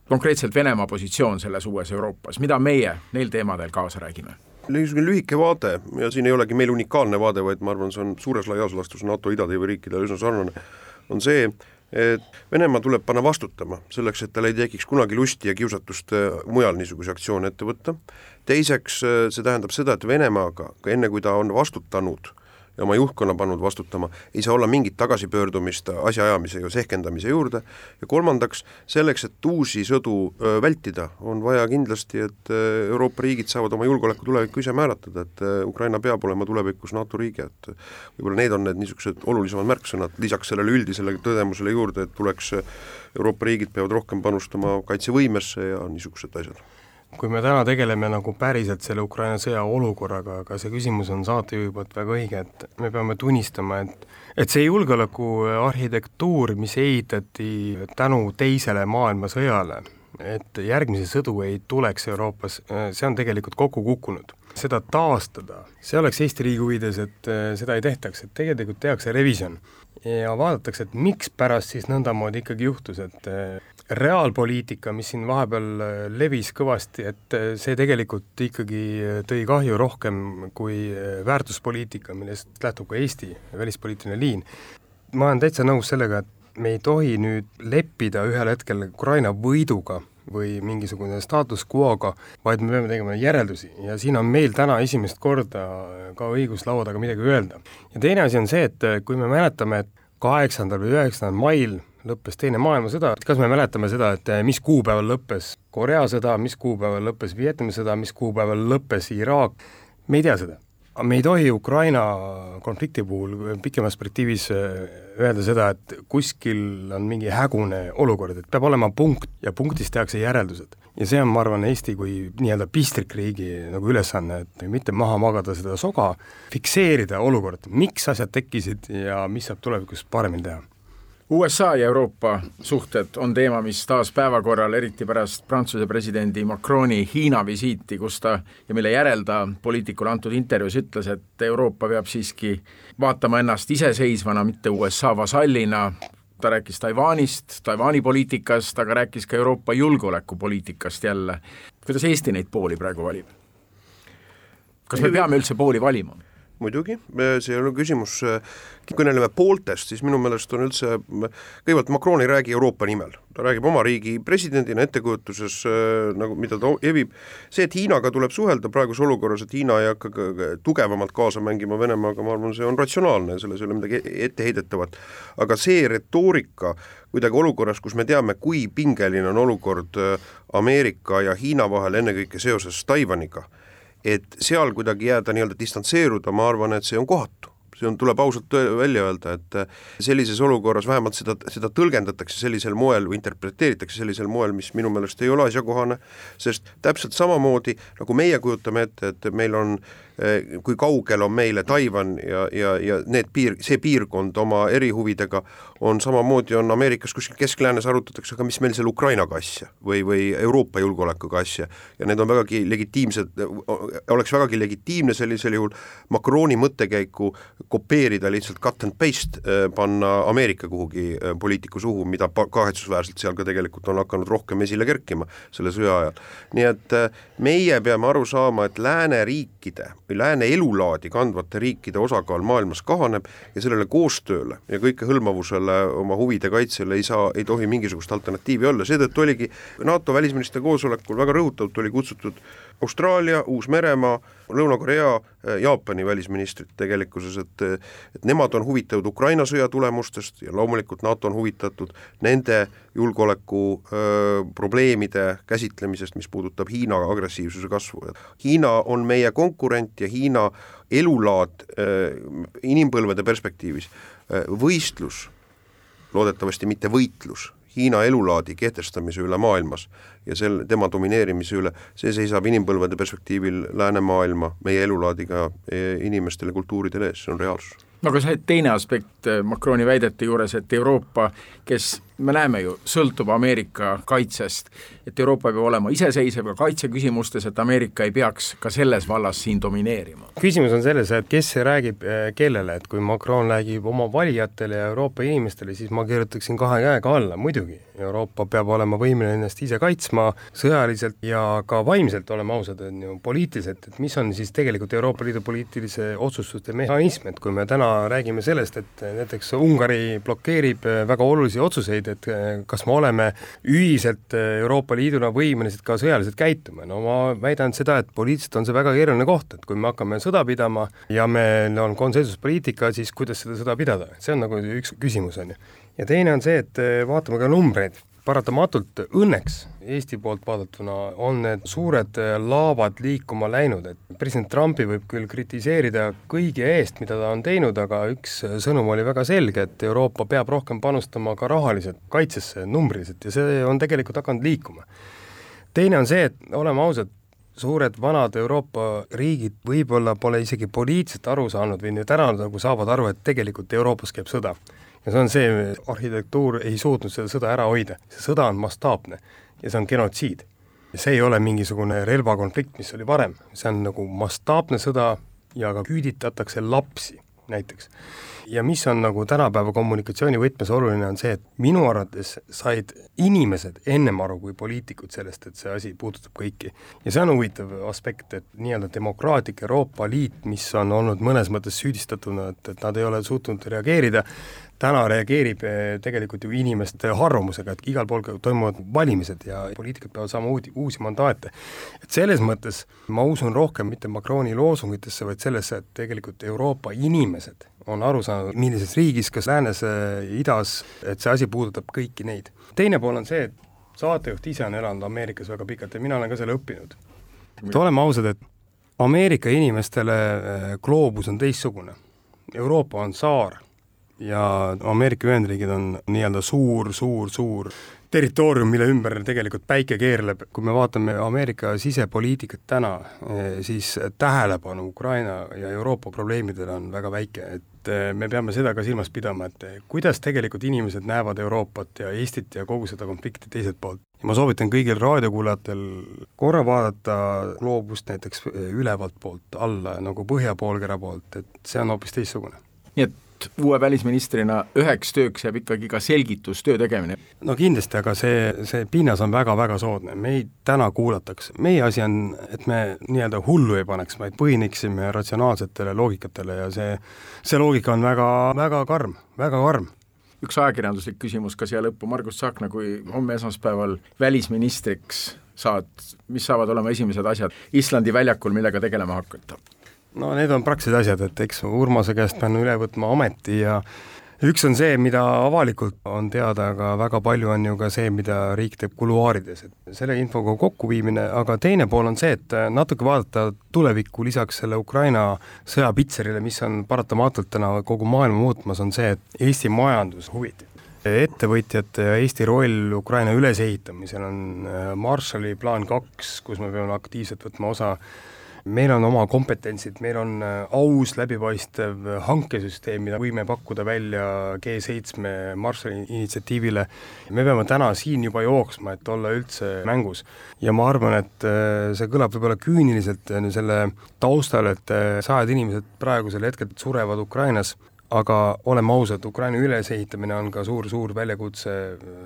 Speaker 1: konkreetselt Venemaa positsioon selles uues Euroopas, mida meie neil teemadel kaasa räägime?
Speaker 2: niisugune lühike vaade ja siin ei olegi meil unikaalne vaade, vaid ma arvan, see on suures laias laastus NATO idatiiva riikidele üsna sarnane, on see, et Venemaa tuleb panna vastutama, selleks et tal ei tekiks kunagi lusti ja kiusatust äh, mujal niisuguseid aktsioone ette võtta, teiseks äh, see tähendab seda, et Venemaaga, enne kui ta on vastutanud ja oma juhtkonna pannud vastutama, ei saa olla mingit tagasipöördumist asjaajamise ja sehkendamise juurde. Ja kolmandaks, selleks, et uusi sõdu vältida, on vaja kindlasti, et Euroopa riigid saavad oma julgeoleku tulevikku ise määratleda, et Ukraina peab olema tulevikus NATO riige, et võib-olla need on need niisugused olulisemad märksõnad, lisaks sellele üldisele tõdemusele juurde, et tuleks Euroopa riigid peavad rohkem panustama kaitsevõimesse ja niisugused asjad
Speaker 3: kui me täna tegeleme nagu päriselt selle Ukraina sõja olukorraga, aga see küsimus on saatejuhi poolt väga õige, et me peame tunnistama, et et see julgeolekuarhitektuur, mis ehitati tänu Teisele maailmasõjale, et järgmisi sõdu ei tuleks Euroopas, see on tegelikult kokku kukkunud. seda taastada, see oleks Eesti riigi huvides, et seda ei tehtaks, et tegelikult tehakse revisjon ja vaadatakse, et mikspärast siis nõndamoodi ikkagi juhtus, et reaalpoliitika, mis siin vahepeal äh, levis kõvasti, et äh, see tegelikult ikkagi äh, tõi kahju rohkem kui väärtuspoliitika, millest lähtub ka Eesti välispoliitiline liin. ma olen täitsa nõus sellega, et me ei tohi nüüd leppida ühel hetkel Ukraina võiduga või mingisugune status quo'ga, vaid me peame tegema järeldusi ja siin on meil täna esimest korda ka õigus laua taga midagi öelda. ja teine asi on see, et kui me mäletame, et kaheksandal või üheksandal mail lõppes Teine maailmasõda, kas me mäletame seda, et mis kuupäeval lõppes Korea sõda, mis kuupäeval lõppes Vietnami sõda, mis kuupäeval lõppes Iraak, me ei tea seda. me ei tohi Ukraina konflikti puhul pikemas perspektiivis äh, öelda seda, et kuskil on mingi hägune olukord, et peab olema punkt ja punktist tehakse järeldused. ja see on, ma arvan, Eesti kui nii-öelda pistrikriigi nagu ülesanne, et mitte maha magada seda soga, fikseerida olukord, miks asjad tekkisid ja mis saab tulevikus paremini teha
Speaker 1: USA ja Euroopa suhted on teema, mis taas päevakorral, eriti pärast Prantsuse presidendi Macroni Hiina visiiti, kus ta ja mille järel ta poliitikule antud intervjuus ütles, et Euroopa peab siiski vaatama ennast iseseisvana, mitte USA vasallina, ta rääkis Taiwanist, Taiwan'i poliitikast, aga rääkis ka Euroopa julgeolekupoliitikast jälle. kuidas Eesti neid pooli praegu valib? kas me peame üldse pooli valima?
Speaker 2: Muidugi, see ei ole küsimus, kui kõneleme pooltest, siis minu meelest on üldse, kõigepealt Macron ei räägi Euroopa nimel, ta räägib oma riigi presidendina ettekujutuses nagu, mida ta evib, see, et Hiinaga tuleb suhelda praeguses olukorras, et Hiina ei hakka tugevamalt kaasa mängima Venemaaga, ma arvan, see on ratsionaalne selles ei ole midagi etteheidetavat. aga see retoorika kuidagi olukorras, kus me teame, kui pingeline on olukord Ameerika ja Hiina vahel, ennekõike seoses Taiwaniga et seal kuidagi jääda nii-öelda distantseeruda, ma arvan, et see on kohatu. See on, tuleb ausalt välja öelda, et äh, sellises olukorras vähemalt seda, seda tõlgendatakse sellisel moel või interpreteeritakse sellisel moel, mis minu meelest ei ole asjakohane, sest täpselt samamoodi, nagu meie kujutame ette, et meil on kui kaugel on meile Taiwan ja, ja, ja need piir, see piirkond oma erihuvidega, on samamoodi, on Ameerikas kuskil Kesk-Läänes arutatakse, aga mis meil seal Ukrainaga asja või, või Euroopa julgeolekuga asja ja need on vägagi legitiimsed, oleks vägagi legitiimne sellisel juhul Macroni mõttekäiku kopeerida lihtsalt cut and paste, äh, panna Ameerika kuhugi äh, poliitiku suhu, mida kahetsusväärselt seal ka tegelikult on hakanud rohkem esile kerkima selle sõja ajal. nii et meie peame aru saama, et lääneriikide või lääne elulaadi kandvate riikide osakaal maailmas kahaneb ja sellele koostööle ja kõikehõlmavusele oma huvide kaitsele ei saa, ei tohi mingisugust alternatiivi olla, seetõttu oligi NATO välisministrite koosolekul väga rõhutavalt oli kutsutud Austraalia, Uus-Meremaa, Lõuna-Korea, Jaapani välisministrid tegelikkuses, et et nemad on huvitatud Ukraina sõja tulemustest ja loomulikult NATO on huvitatud nende julgeoleku öö, probleemide käsitlemisest, mis puudutab Hiina agressiivsuse kasvu. Hiina on meie konkurent ja Hiina elulaad öö, inimpõlvede perspektiivis, võistlus loodetavasti mitte võitlus Hiina elulaadi kehtestamise üle maailmas ja sel, tema domineerimise üle, see seisab inimpõlvede perspektiivil läänemaailma, meie elulaadiga e, inimestele, kultuuridele ees, see on reaalsus.
Speaker 1: no aga see teine aspekt e, Macroni väidete juures, et Euroopa, kes me näeme ju, sõltub Ameerika kaitsest, et Euroopa peab olema iseseisev ka kaitseküsimustes, et Ameerika ei peaks ka selles vallas siin domineerima.
Speaker 3: küsimus on selles, et kes räägib eh, kellele, et kui Macron räägib oma valijatele ja Euroopa inimestele, siis ma kirjutaksin kahe käega alla, muidugi, Euroopa peab olema võimeline ennast ise kaitsma sõjaliselt ja ka vaimselt, oleme ausad, on ju, poliitiliselt, et mis on siis tegelikult Euroopa Liidu poliitilise otsustuste mehhanism, et kui me täna räägime sellest, et näiteks Ungari blokeerib eh, väga olulisi otsuseid, et eh, kas me oleme ühiselt eh, Euroopa Liiduna võimelised ka sõjaliselt käituma, no ma väidan seda, et poliitiliselt on see väga keeruline koht, et kui me hakkame sõda pidama ja meil on konsensuspoliitika, siis kuidas seda sõda pidada, see on nagu üks küsimus, on ju. ja teine on see, et eh, vaatame ka numbreid, paratamatult õnneks Eesti poolt vaadatuna on need suured laavad liikuma läinud, et president Trumpi võib küll kritiseerida kõigi eest, mida ta on teinud, aga üks sõnum oli väga selge, et Euroopa peab rohkem panustama ka rahaliselt kaitsesse, numbriliselt, ja see on tegelikult hakanud liikuma. teine on see, et oleme ausad, suured vanad Euroopa riigid võib-olla pole isegi poliitiliselt aru saanud või nüüd ära nagu saavad aru, et tegelikult Euroopas käib sõda ja see on see, arhitektuur ei suutnud seda sõda ära hoida, see sõda on mastaapne ja see on genotsiid. see ei ole mingisugune relvakonflikt, mis oli varem, see on nagu mastaapne sõda ja ka küüditatakse lapsi näiteks. ja mis on nagu tänapäeva kommunikatsiooni võtmes oluline, on see, et minu arvates said inimesed ennem aru kui poliitikud sellest, et see asi puudutab kõiki. ja see on huvitav aspekt, et nii-öelda demokraatlik Euroopa Liit, mis on olnud mõnes mõttes süüdistatuna, et, et nad ei ole suutnud reageerida, täna reageerib eh, tegelikult ju inimeste harjumusega, et igal pool toimuvad valimised ja poliitikud peavad saama uudi, uusi mandaate. et selles mõttes ma usun rohkem mitte Macroni loosungitesse, vaid sellesse, et tegelikult Euroopa inimesed on aru saanud, millises riigis, kas läänes, eh, idas, et see asi puudutab kõiki neid. teine pool on see, et saatejuht ise on elanud Ameerikas väga pikalt ja mina olen ka selle õppinud. et oleme ausad, et Ameerika inimestele eh, gloobus on teistsugune. Euroopa on saar ja Ameerika Ühendriigid on nii-öelda suur, suur, suur territoorium, mille ümber tegelikult päike keerleb, kui me vaatame Ameerika sisepoliitikat täna, eh, siis tähelepanu Ukraina ja Euroopa probleemidele on väga väike, et eh, me peame seda ka silmas pidama, et eh, kuidas tegelikult inimesed näevad Euroopat ja Eestit ja kogu seda konflikti teiselt poolt. ja ma soovitan kõigil raadiokuulajatel korra vaadata gloobust näiteks ülevalt poolt alla, nagu põhjapoolkera poolt, et see on hoopis teistsugune.
Speaker 1: nii et uue välisministrina üheks tööks jääb ikkagi ka selgitustöö tegemine.
Speaker 3: no kindlasti, aga see, see pinnas on väga-väga soodne, meid täna kuulatakse, meie asi on, et me nii-öelda hullu ei paneks, vaid põhineksime ratsionaalsetele loogikatele ja see, see loogika on väga, väga karm, väga karm
Speaker 1: üks ajakirjanduslik küsimus ka siia lõppu, Margus Tsahkna, kui homme esmaspäeval välisministriks saad, mis saavad olema esimesed asjad Islandi väljakul, millega tegelema hakata?
Speaker 3: No need on praktilised asjad, et eks Urmase käest pean üle võtma ameti ja üks on see, mida avalikult on teada, aga väga palju on ju ka see, mida riik teeb kuluaarides, et selle infoga kokkuviimine, aga teine pool on see, et natuke vaadata tulevikku lisaks selle Ukraina sõjapitserile, mis on paratamatult täna kogu maailma muutmas, on see, et Eesti majandushuvid. Ettevõtjate ja Eesti roll Ukraina ülesehitamisel on Marshalli plaan kaks, kus me peame aktiivselt võtma osa meil on oma kompetentsid, meil on äh, aus, läbipaistev hankesüsteem, mida võime pakkuda välja G7 Marshalli initsiatiivile. me peame täna siin juba jooksma, et olla üldse mängus. ja ma arvan, et äh, see kõlab võib-olla küüniliselt äh, selle taustal, et sajad inimesed praegusel hetkel surevad Ukrainas, aga oleme ausad, Ukraina ülesehitamine on ka suur-suur väljakutse,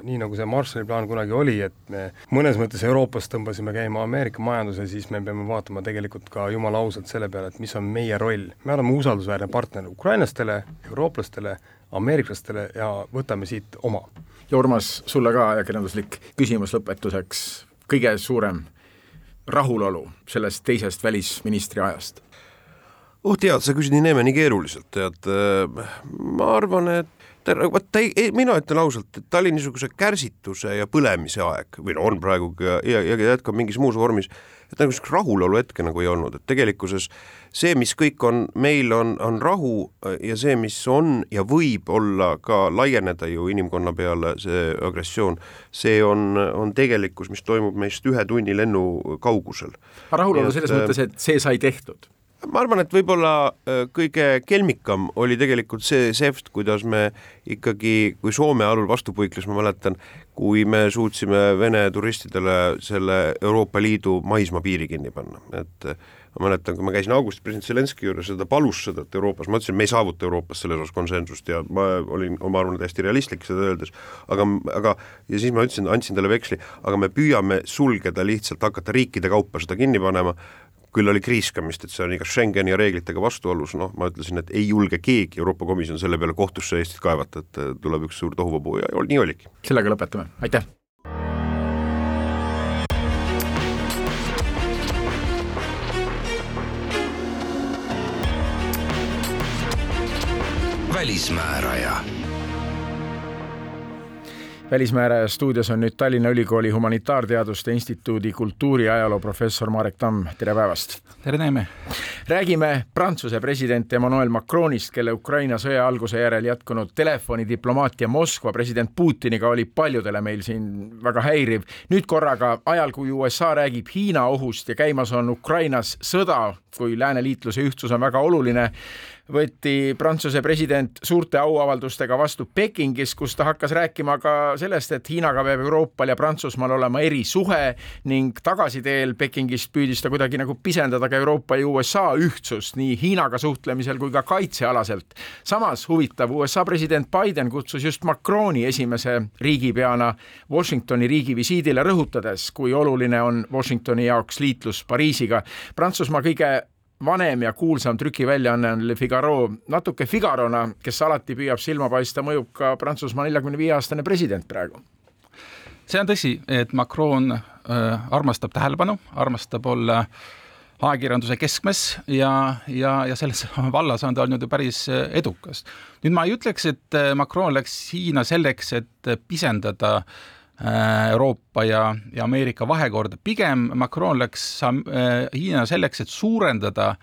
Speaker 3: nii nagu see Marshalli plaan kunagi oli, et me mõnes mõttes Euroopas tõmbasime käima Ameerika majanduse, siis me peame vaatama tegelikult ka jumala ausalt selle peale, et mis on meie roll. me oleme usaldusväärne partner ukrainlastele, eurooplastele, ameeriklastele ja võtame siit oma.
Speaker 1: ja Urmas, sulle ka ajakirjanduslik küsimus lõpetuseks, kõige suurem rahulolu sellest teisest välisministri ajast
Speaker 2: oh tead, sa küsid nii neeme nii keeruliselt, tead, äh, ma arvan, et vot ta ei, mina ütlen ausalt, et ta oli niisuguse kärsituse ja põlemise aeg või no on praegu ja, ja, ja jätkab mingis muus vormis, et nagu niisugust rahulolu hetke nagu ei olnud, et tegelikkuses see, mis kõik on, meil on, on rahu ja see, mis on ja võib olla ka laieneda ju inimkonna peale, see agressioon, see on, on tegelikkus, mis toimub meist ühe tunni lennu kaugusel.
Speaker 1: rahulolu selles mõttes, et see sai tehtud
Speaker 2: ma arvan, et võib-olla äh, kõige kelmikam oli tegelikult see seft, kuidas me ikkagi, kui Soome alul vastu puikles, ma mäletan, kui me suutsime Vene turistidele selle Euroopa Liidu maismaapiiri kinni panna, et äh, ma mäletan, kui ma käisin augustis president Zelenskõi juures ja ta palus seda, et Euroopas, ma ütlesin, me ei saavuta Euroopas selles osas konsensust ja ma olin oma arvates täiesti realistlik seda öeldes, aga, aga ja siis ma ütlesin, andsin talle veksli, aga me püüame sulgeda lihtsalt, hakata riikide kaupa seda kinni panema, küll oli kriiskamist, et see on igas Schengeni reeglitega vastuolus, noh, ma ütlesin, et ei julge keegi Euroopa Komisjon selle peale kohtusse Eestit kaevata, et äh, tuleb üks suur tohuvabohu ja nii oligi.
Speaker 1: sellega lõpetame, aitäh! välismääraja välismääraja stuudios on nüüd Tallinna Ülikooli Humanitaarteaduste Instituudi kultuuriajaloo professor Marek Tamm, tere päevast!
Speaker 4: tere, Neeme!
Speaker 1: räägime Prantsuse president Emmanuel Macronist, kelle Ukraina sõja alguse järel jätkunud telefonidiplomaatia Moskva president Putiniga oli paljudele meil siin väga häiriv. nüüd korraga ajal, kui USA räägib Hiina ohust ja käimas on Ukrainas sõda, kui lääneliitluse ühtsus on väga oluline, võeti Prantsuse president suurte auavaldustega vastu Pekingis, kus ta hakkas rääkima ka sellest, et Hiinaga peab Euroopal ja Prantsusmaal olema erisuhe ning tagasiteel Pekingist püüdis ta kuidagi nagu pisendada ka Euroopa ja USA ühtsust nii Hiinaga suhtlemisel kui ka kaitsealaselt. samas huvitav, USA president Biden kutsus just Macroni esimese riigipeana Washingtoni riigivisiidile, rõhutades, kui oluline on Washingtoni jaoks liitlus Pariisiga. Prantsusmaa kõige vanem ja kuulsam trükiväljaanne on Le Figaro, natuke Figarona, kes alati püüab silma paista, mõjub ka Prantsusmaa neljakümne viie aastane president praegu.
Speaker 4: see on tõsi, et Macron äh, armastab tähelepanu, armastab olla ajakirjanduse keskmes ja, ja, ja selles vallas on ta olnud ju päris äh, edukas. nüüd ma ei ütleks, et äh, Macron läks Hiina selleks, et pisendada äh, Euroopa ja, ja Ameerika vahekorda, pigem Macron läks äh, Hiina selleks, et suurendada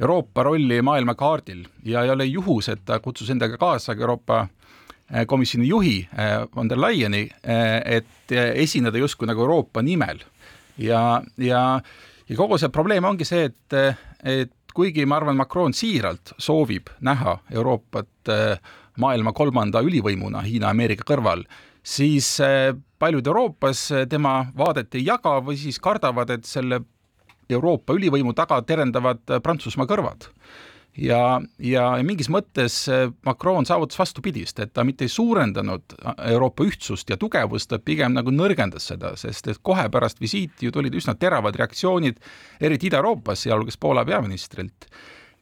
Speaker 4: Euroopa rolli maailmakaardil ja ei ole juhus, et ta kutsus endaga kaasa Euroopa äh, Komisjoni juhi von der Leyeni, et esineda justkui nagu Euroopa nimel. ja, ja, ja kogu see probleem ongi see, et, et kuigi ma arvan, Macron siiralt soovib näha Euroopat maailma kolmanda ülivõimuna Hiina-Ameerika kõrval, siis paljud Euroopas tema vaadet ei jaga või siis kardavad, et selle Euroopa ülivõimu taga terendavad Prantsusmaa kõrvad. ja, ja mingis mõttes Macron saavutas vastupidist, et ta mitte ei suurendanud Euroopa ühtsust ja tugevust, ta pigem nagu nõrgendas seda, sest et kohe pärast visiiti ju tulid üsna teravad reaktsioonid, eriti Ida-Euroopas, sealhulgas Poola peaministrilt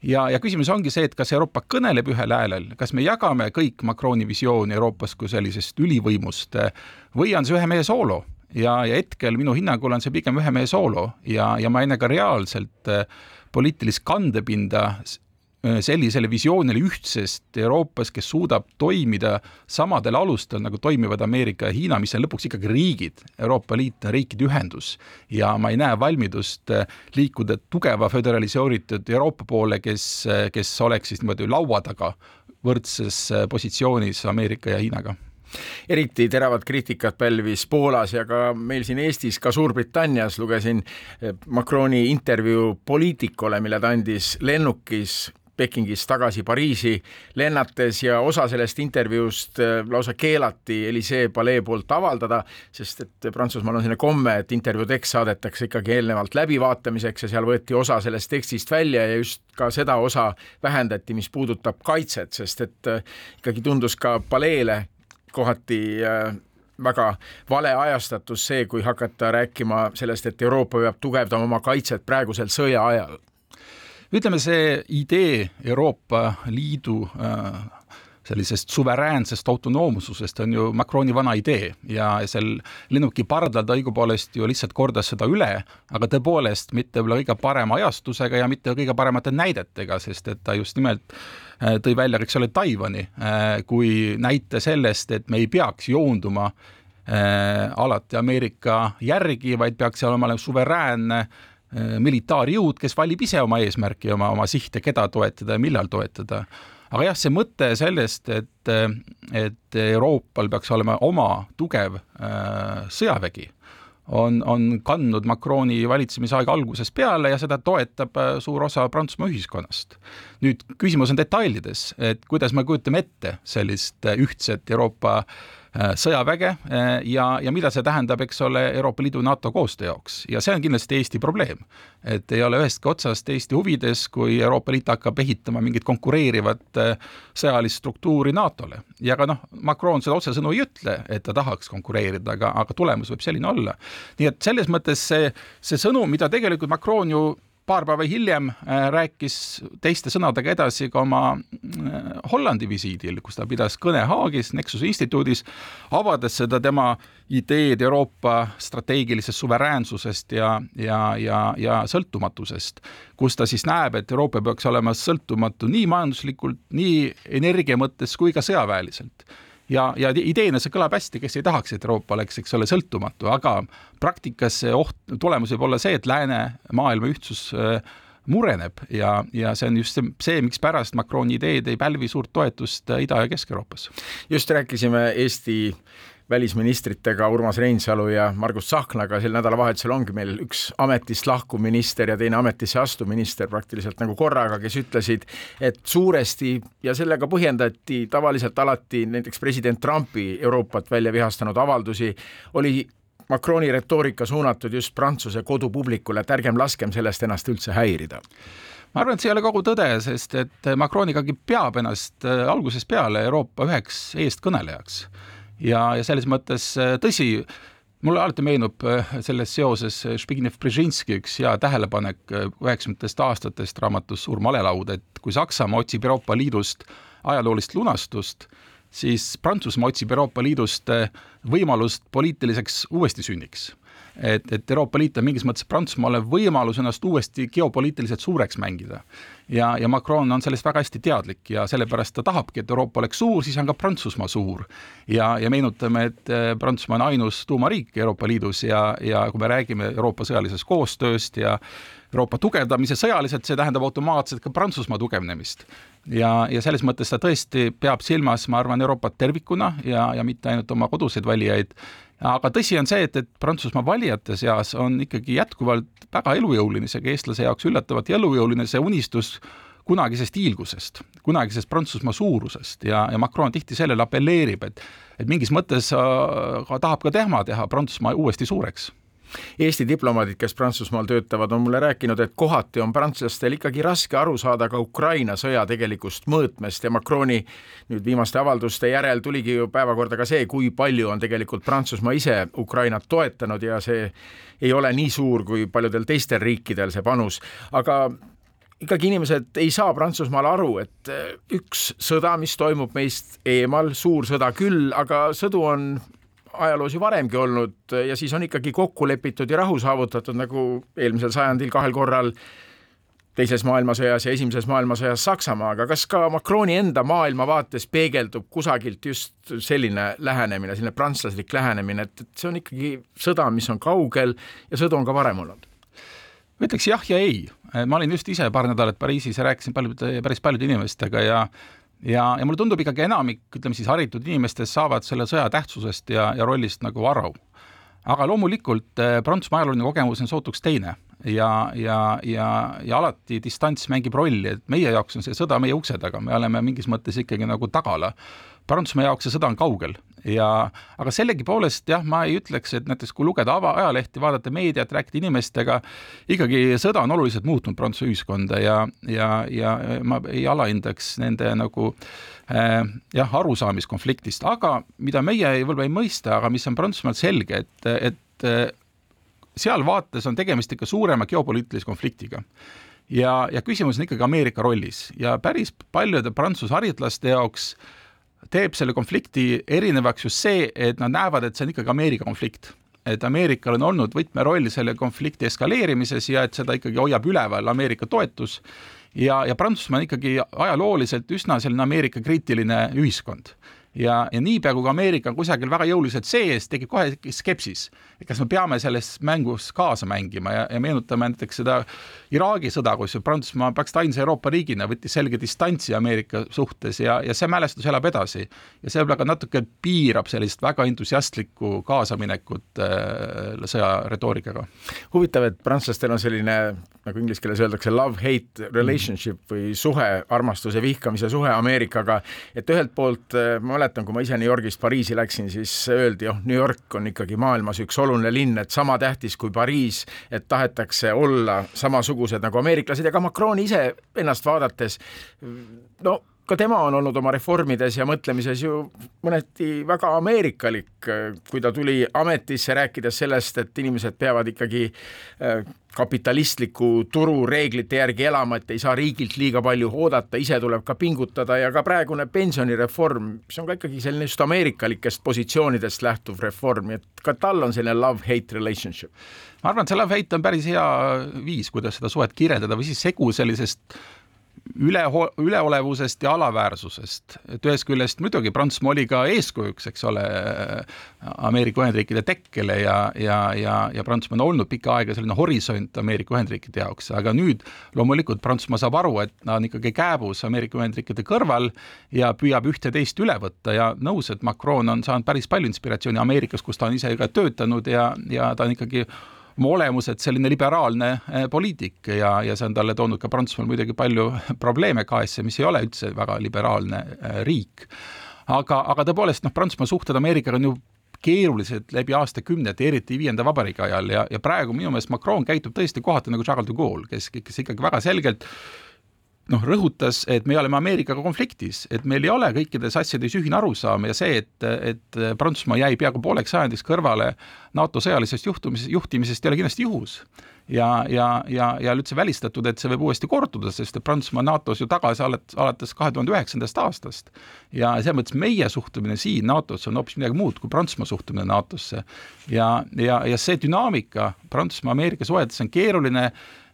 Speaker 4: ja, ja küsimus ongi see, et kas Euroopa kõneleb ühel häälel, kas me jagame kõik Macroni visiooni Euroopas kui sellisest ülivõimust või on see ühe mehe soolo? Ja, ja hetkel minu hinnangul on see pigem ühe mehe soolo ja, ja ma ei näe ka reaalselt poliitilist kandepinda sellisele visioonile ühtsest Euroopas, kes suudab toimida samadel alustel, nagu toimivad Ameerika ja Hiina, mis on lõpuks ikkagi riigid, Euroopa Liit on riikide ühendus. Ja ma ei näe valmidust äh, liikuda tugeva föderaliseeritud Euroopa poole, kes, äh, kes oleks siis niimoodi laua taga võrdses positsioonis Ameerika ja Hiinaga.
Speaker 1: Eriti teravat kriitikat pälvis Poolas ja ka meil siin Eestis, ka Suurbritannias lugesin Macroni intervjuu Poliitikule, mille ta andis lennukis Pekingist tagasi Pariisi lennates ja osa sellest intervjuust äh, lausa keelati Elisee palee poolt avaldada, sest et Prantsusmaal on selline komme, et intervjuu tekst saadetakse ikkagi eelnevalt läbivaatamiseks ja seal võeti osa sellest tekstist välja ja just ka seda osa vähendati, mis puudutab kaitset, sest et äh, ikkagi tundus ka paleele kohati äh, väga vale ajastatus see, kui hakata rääkima sellest, et Euroopa peab tugevdama oma kaitset praegusel sõja ajal
Speaker 4: ütleme, see idee Euroopa Liidu äh, sellisest suveräänsest autonoomsusest on ju Macroni vana idee ja seal lennuki pardal ta õigupoolest ju lihtsalt kordas seda üle, aga tõepoolest mitte võib-olla kõige parema ajastusega ja mitte kõige paremate näidetega, sest et ta just nimelt äh, tõi välja, eks ole, Taiwan'i äh, kui näite sellest, et me ei peaks joonduma alati Ameerika järgi, vaid peaks olema suveräänne Äh, militaarjõud, kes valib ise oma eesmärki, oma, oma sihte, keda toetada ja millal toetada. aga jah, see mõte sellest, et, et Euroopal peaks olema oma tugev äh, sõjavägi, on, on kandnud Macroni valitsemisaega algusest peale ja seda toetab äh, suur osa Prantsusmaa ühiskonnast. nüüd küsimus on detailides, et kuidas me kujutame ette sellist äh, ühtset Euroopa äh, Äh, sõjaväge äh, ja, ja mida see tähendab, eks ole, Euroopa Liidu, NATO koostöö jaoks ja see on kindlasti Eesti probleem. et ei ole ühestki otsast Eesti huvides, kui Euroopa Liit hakkab ehitama mingit konkureerivat äh, sõjalist struktuuri NATO-le ja ka noh, Macron seda otsesõnu ei ütle, et ta tahaks konkureerida, aga, aga tulemus võib selline olla. nii et selles mõttes see, see sõnum, mida tegelikult Macron ju paar päeva hiljem äh, rääkis teiste sõnadega edasi ka oma äh, Hollandi visiidil, kus ta pidas kõne Haagis Nexuse instituudis, avades seda tema ideed Euroopa strateegilisest suveräänsusest ja, ja, ja, ja sõltumatusest, kus ta siis näeb, et Euroopa peaks olema sõltumatu nii majanduslikult, nii energia mõttes kui ka sõjaväeliselt ja, ja ideena see kõlab hästi, kes ei tahaks, et Euroopa oleks, eks ole, sõltumatu, aga praktikas see oht, tulemus võib olla see, et läänemaailma ühtsus äh, mureneb ja, ja see on just see, mikspärast Macroni ideed ei pälvi suurt toetust Ida- ja Kesk-Euroopas.
Speaker 1: just rääkisime Eesti välisministritega Urmas Reinsalu ja Margus Tsahknaga, sel nädalavahetusel ongi meil üks ametist lahkuv minister ja teine ametisse astuv minister praktiliselt nagu korraga, kes ütlesid, et suuresti ja sellega põhjendati tavaliselt alati näiteks president Trumpi Euroopat välja vihastanud avaldusi, oli Macroni retoorika suunatud just Prantsuse kodupublikule, et ärgem laskem sellest ennast üldse häirida.
Speaker 4: Ma arvan, et see ei ole kogu tõde, sest et Macron ikkagi peab ennast äh, algusest peale Euroopa üheks eestkõnelejaks ja, ja selles mõttes äh, tõsi, mulle alati meenub äh, selles seoses äh, Zbigniew Brzezinski üks hea tähelepanek üheksakümnendatest aastatest raamatus Suur malelaud, et kui Saksamaa otsib Euroopa Liidust ajaloolist lunastust, siis Prantsusmaa otsib Euroopa Liidust võimalust poliitiliseks uuestisünniks et, et Euroopa Liit on mingis mõttes Prantsusmaale võimalus ennast uuesti geopoliitiliselt suureks mängida. ja, ja Macron on sellest väga hästi teadlik ja sellepärast ta tahabki, et Euroopa oleks suur, siis on ka Prantsusmaa suur. ja, ja meenutame, et eh, Prantsusmaa on ainus tuumariik Euroopa Liidus ja, ja kui me räägime Euroopa sõjalisest koostööst ja Euroopa tugevdamise sõjaliselt, see tähendab automaatselt ka Prantsusmaa tugevnemist. ja, ja selles mõttes ta tõesti peab silmas, ma arvan, Euroopat tervikuna ja, ja mitte ainult oma koduseid valijaid aga tõsi on see, et, et Prantsusmaa valijate seas on ikkagi jätkuvalt väga elujõuline, isegi eestlase jaoks üllatavalt elujõuline see unistus kunagisest hiilgusest, kunagisest Prantsusmaa suurusest. Ja, ja Macron tihti sellele apelleerib, et et mingis mõttes äh, tahab ka tema teha Prantsusmaa uuesti suureks
Speaker 1: Eesti diplomaadid, kes Prantsusmaal töötavad, on mulle rääkinud, et kohati on prantslastel ikkagi raske aru saada ka Ukraina sõja tegelikust mõõtmest ja Macroni nüüd viimaste avalduste järel tuligi ju päevakorda ka see, kui palju on tegelikult Prantsusmaa ise Ukrainat toetanud ja see ei ole nii suur kui paljudel teistel riikidel see panus, aga ikkagi inimesed ei saa Prantsusmaal aru, et üks sõda, mis toimub meist eemal, suur sõda küll, aga sõdu on ajaloos ju varemgi olnud ja siis on ikkagi kokku lepitud ja rahu saavutatud, nagu eelmisel sajandil kahel korral teises maailmasõjas ja esimeses maailmasõjas Saksamaaga, kas ka Macroni enda maailmavaates peegeldub kusagilt just selline lähenemine, selline prantslaslik lähenemine, et, et see on ikkagi sõda, mis on kaugel ja sõdu on ka varem olnud?
Speaker 4: ma ütleks jah ja ei. ma olin just ise paar nädalat Pariisis ja rääkisin paljude, päris paljude inimestega ja ja, ja mulle tundub ikkagi enamik, ütleme siis haritud inimestest saavad selle sõja tähtsusest ja, ja rollist nagu aru. aga loomulikult eh, Prantsusmaa ajalooline kogemus on sootuks teine ja, ja, ja, ja alati distants mängib rolli, et meie jaoks on see sõda meie ukse taga, me oleme mingis mõttes ikkagi nagu tagala. Prantsusmaa jaoks see sõda on kaugel ja aga sellegipoolest jah, ma ei ütleks, et näiteks kui lugeda ava, ajalehti, vaadata meediat, rääkida inimestega, ikkagi sõda on oluliselt muutnud Prantsuse ühiskonda ja, ja, ja ma ei alahindaks nende nagu äh, jah, arusaamiskonfliktist, aga mida meie võib-olla ei mõista, aga mis on Prantsusmaal selge, et, et äh, seal vaates on tegemist ikka suurema geopoliitilise konfliktiga. Ja, ja küsimus on ikkagi Ameerika rollis. Ja päris paljude Prantsuse haritlaste jaoks äh, teeb selle konflikti erinevaks just see, et nad näevad, et see on ikkagi Ameerika konflikt. et Ameerikal on olnud võtmeroll selle konflikti eskaleerimises ja et seda ikkagi hoiab üleval Ameerika toetus ja, ja Prantsusmaa on ikkagi ajalooliselt üsna selline Ameerika kriitiline ühiskond ja, ja niipea, kui Ameerika on kusagil väga jõuliselt sees, tekib kohe skepsis, et kas me peame selles mängus kaasa mängima ja, ja meenutame näiteks seda Iraagi sõda, kus Prantsusmaa praktiliselt ainsa Euroopa riigina võttis selge distantsi Ameerika suhtes ja, ja see mälestus elab edasi. ja see võib-olla ka natuke piirab sellist väga entusiastlikku kaasaminekut äh, sõja retoorikaga.
Speaker 1: huvitav, et prantslastel on selline, nagu inglise keeles öeldakse, love-hate relationship või suhe, armastuse, vihkamise suhe Ameerikaga, et ühelt poolt äh, ma mäletan, kui ma ise New Yorgist Pariisi läksin, siis öeldi, oh, New York on ikkagi maailmas üks oluline linn, et sama tähtis kui Pariis, et tahetakse olla samasugused nagu ameeriklased. Ja ka Macroni ise ennast vaadates, no ka tema on olnud oma reformides ja mõtlemises ju mõneti väga ameerikalik, kui ta tuli ametisse, rääkides sellest, et inimesed peavad ikkagi äh, kapitalistliku turu reeglite järgi elama, et ei saa riigilt liiga palju oodata, ise tuleb ka pingutada ja ka praegune pensionireform, mis on ka ikkagi selline just ameerikalikest positsioonidest lähtuv reform, et ka tal on selline love-hate relationship.
Speaker 4: ma arvan, et see love-hate on päris hea viis, kuidas seda suhet kirjeldada või siis segu sellisest üle, üleolevusest ja alaväärsusest, et ühest küljest muidugi Prantsusmaa oli ka eeskujuks, eks ole, Ameerika Ühendriikide tekkele ja, ja, ja, ja Prantsusmaa on olnud pikka aega selline horisont Ameerika Ühendriikide jaoks, aga nüüd loomulikult Prantsusmaa saab aru, et ta on ikkagi kääbus Ameerika Ühendriikide kõrval ja püüab ühte-teist üle võtta ja nõus, et Macron on saanud päris palju inspiratsiooni Ameerikas, kus ta on ise ka töötanud ja, ja ta on ikkagi oma olemuselt selline liberaalne eh, poliitik ja, ja see on talle toonud ka Prantsusmaal muidugi palju probleeme kaasa, mis ei ole üldse väga liberaalne eh, riik. aga, aga tõepoolest, noh, Prantsusmaa suhted Ameerikaga on ju keerulised läbi aastakümnete, eriti viienda vabariigi ajal ja, ja praegu minu meelest Macron käitub tõesti kohati nagu Charles de Gaulle, kes, kes ikkagi väga selgelt noh, rõhutas, et me oleme Ameerikaga konfliktis, et meil ei ole kõikides asjades ühine arusaam ja see, et, et Prantsusmaa jäi peaaegu pooleks sajandiks kõrvale NATO sõjalisest juhtumis, juhtimisest ei ole kindlasti juhus. ja, ja, ja, ja üldse välistatud, et see võib uuesti korduda, sest et Prantsusmaa NATO-s ju tagasi alates, alates kahe tuhande üheksandast aastast. ja selles mõttes meie suhtumine siin NATO-sse on hoopis midagi muud kui Prantsusmaa suhtumine NATO-sse. ja, ja, ja see dünaamika Prantsusmaa-Ameerika suhetes on keeruline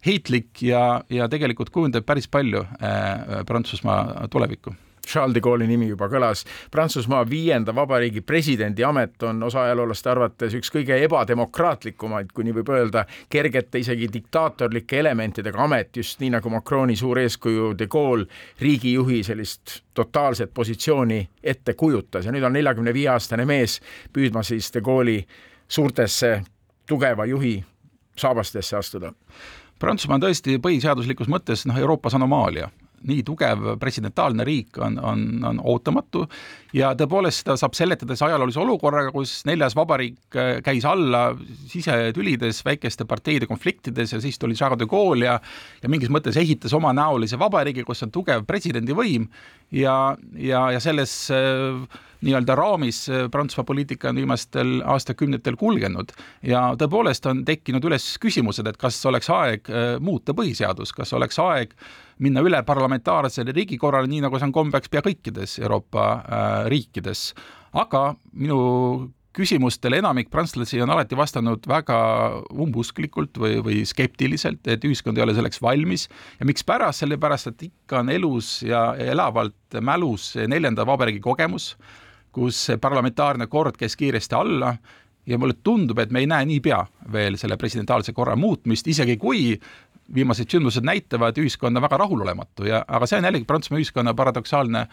Speaker 4: heitlik ja, ja tegelikult kujundab päris palju äh, Prantsusmaa tulevikku.
Speaker 1: Charles de Gaulle'i nimi juba kõlas. Prantsusmaa viienda vabariigi presidendi amet on osa ajaloolaste arvates üks kõige ebademokraatlikumaid, kui nii võib öelda, kergete isegi diktaatorlike elementidega amet, just nii nagu Macroni suur eeskuju de Gaulle riigijuhi sellist totaalset positsiooni ette kujutas. Ja nüüd on neljakümne viie aastane mees püüdma siis de Gaulle'i suurtesse tugeva juhi saabastesse astuda
Speaker 4: Prantsusmaa on tõesti põhiseaduslikus mõttes noh, Euroopas anomaalia, nii tugev presidentaalne riik on, on, on ootamatu. Ja tõepoolest seda saab seletada siis ajaloolise olukorraga, kus neljas vabariik äh, käis alla sisetülides, väikeste parteide konfliktides ja siis tuli Charles de Gaulle ja ja mingis mõttes ehitas omanäolise vabariigi, kus on tugev presidendivõim. Ja, ja, ja selles äh, nii-öelda raamis äh, Prantsusmaa poliitika on viimastel aastakümnetel kulgenud. Ja tõepoolest on tekkinud üles küsimused, et kas oleks aeg muuta põhiseadust, kas oleks aeg minna üle parlamentaarsele riigikorrale, nii nagu see on kombeks pea kõikides Euroopa äh, riikides. aga minu küsimustele enamik prantslasi on alati vastanud väga umbusklikult või, või skeptiliselt, et ühiskond ei ole selleks valmis ja mikspärast, sellepärast et ikka on elus ja elavalt mälus neljanda vabariigi kogemus, kus parlamentaarne kord käis kiiresti alla ja mulle tundub, et me ei näe niipea veel selle presidentaalse korra muutmist, isegi kui viimased sündmused näitavad ühiskonda väga rahulolematu ja, aga see on jällegi Prantsusmaa ühiskonna paradoksaalne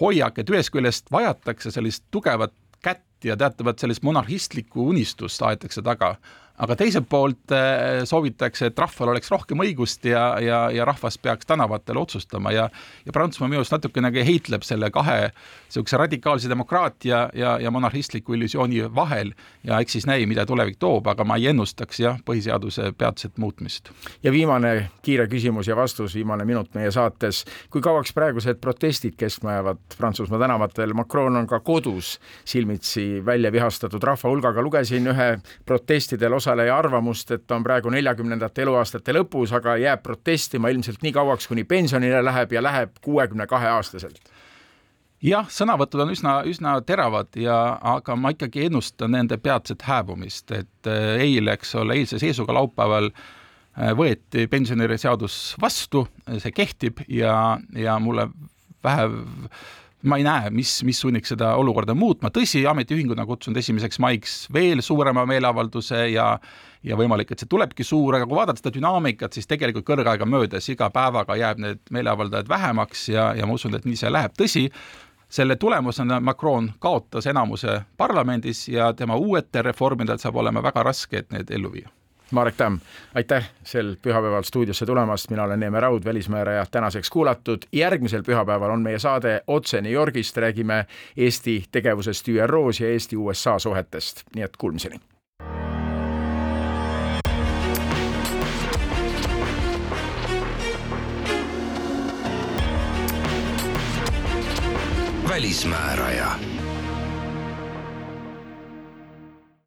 Speaker 4: hoiak, et ühest küljest vajatakse sellist tugevat kätt ja teatavat sellist monarhistlikku unistust aetakse taga, aga teiselt poolt eh, soovitakse, et rahval oleks rohkem õigust ja, ja, ja rahvas peaks tänavatel otsustama ja ja Prantsusmaa minu arust natukenegi heitleb selle kahe niisuguse radikaalse demokraatia ja, ja monarhistliku illusiooni vahel ja eks siis näi, mida tulevik toob, aga ma ei ennustaks jah, põhiseaduse peatset muutmist.
Speaker 1: ja viimane kiire küsimus ja vastus, viimane minut meie saates. kui kauaks praegused protestid kestma jäävad Prantsusmaa tänavatel, Macron on ka kodus silmitsi välja vihastatud rahva hulgaga, lugesin ühe protestidel osa osaleja arvamust, et ta on praegu neljakümnendate eluaastate lõpus, aga jääb protestima ilmselt nii kauaks, kuni pensionile läheb ja läheb kuuekümne kahe aastaselt
Speaker 4: jah, sõnavõtud on üsna, üsna teravad ja, aga ma ikkagi ennustan nende peatset hääbumist, et äh, eile, eks ole, eilse seisuga laupäeval äh, võeti pensioniseadus vastu, see kehtib ja, ja mulle vähe ma ei näe, mis, mis sunniks seda olukorda muutma, tõsi, ametiühingud on kutsunud esimeseks maiks veel suurema meeleavalduse ja ja võimalik, et see tulebki suur, aga kui vaadata seda dünaamikat, siis tegelikult kõrgaega möödas iga päevaga jääb need meeleavaldajad vähemaks ja, ja ma usun, et nii see läheb, tõsi, selle tulemusena Macron kaotas enamuse parlamendis ja tema uuetel reformidel saab olema väga raske, et need ellu viia
Speaker 1: Marek Tamm, aitäh sel pühapäeval stuudiosse tulemast, mina olen Neeme Raud, välismääraja tänaseks kuulatud. järgmisel pühapäeval on meie saade otse New Yorgist, räägime Eesti tegevusest ÜRO-s ja Eesti-USA suhetest, nii et kuulmiseni.
Speaker 5: välismääraja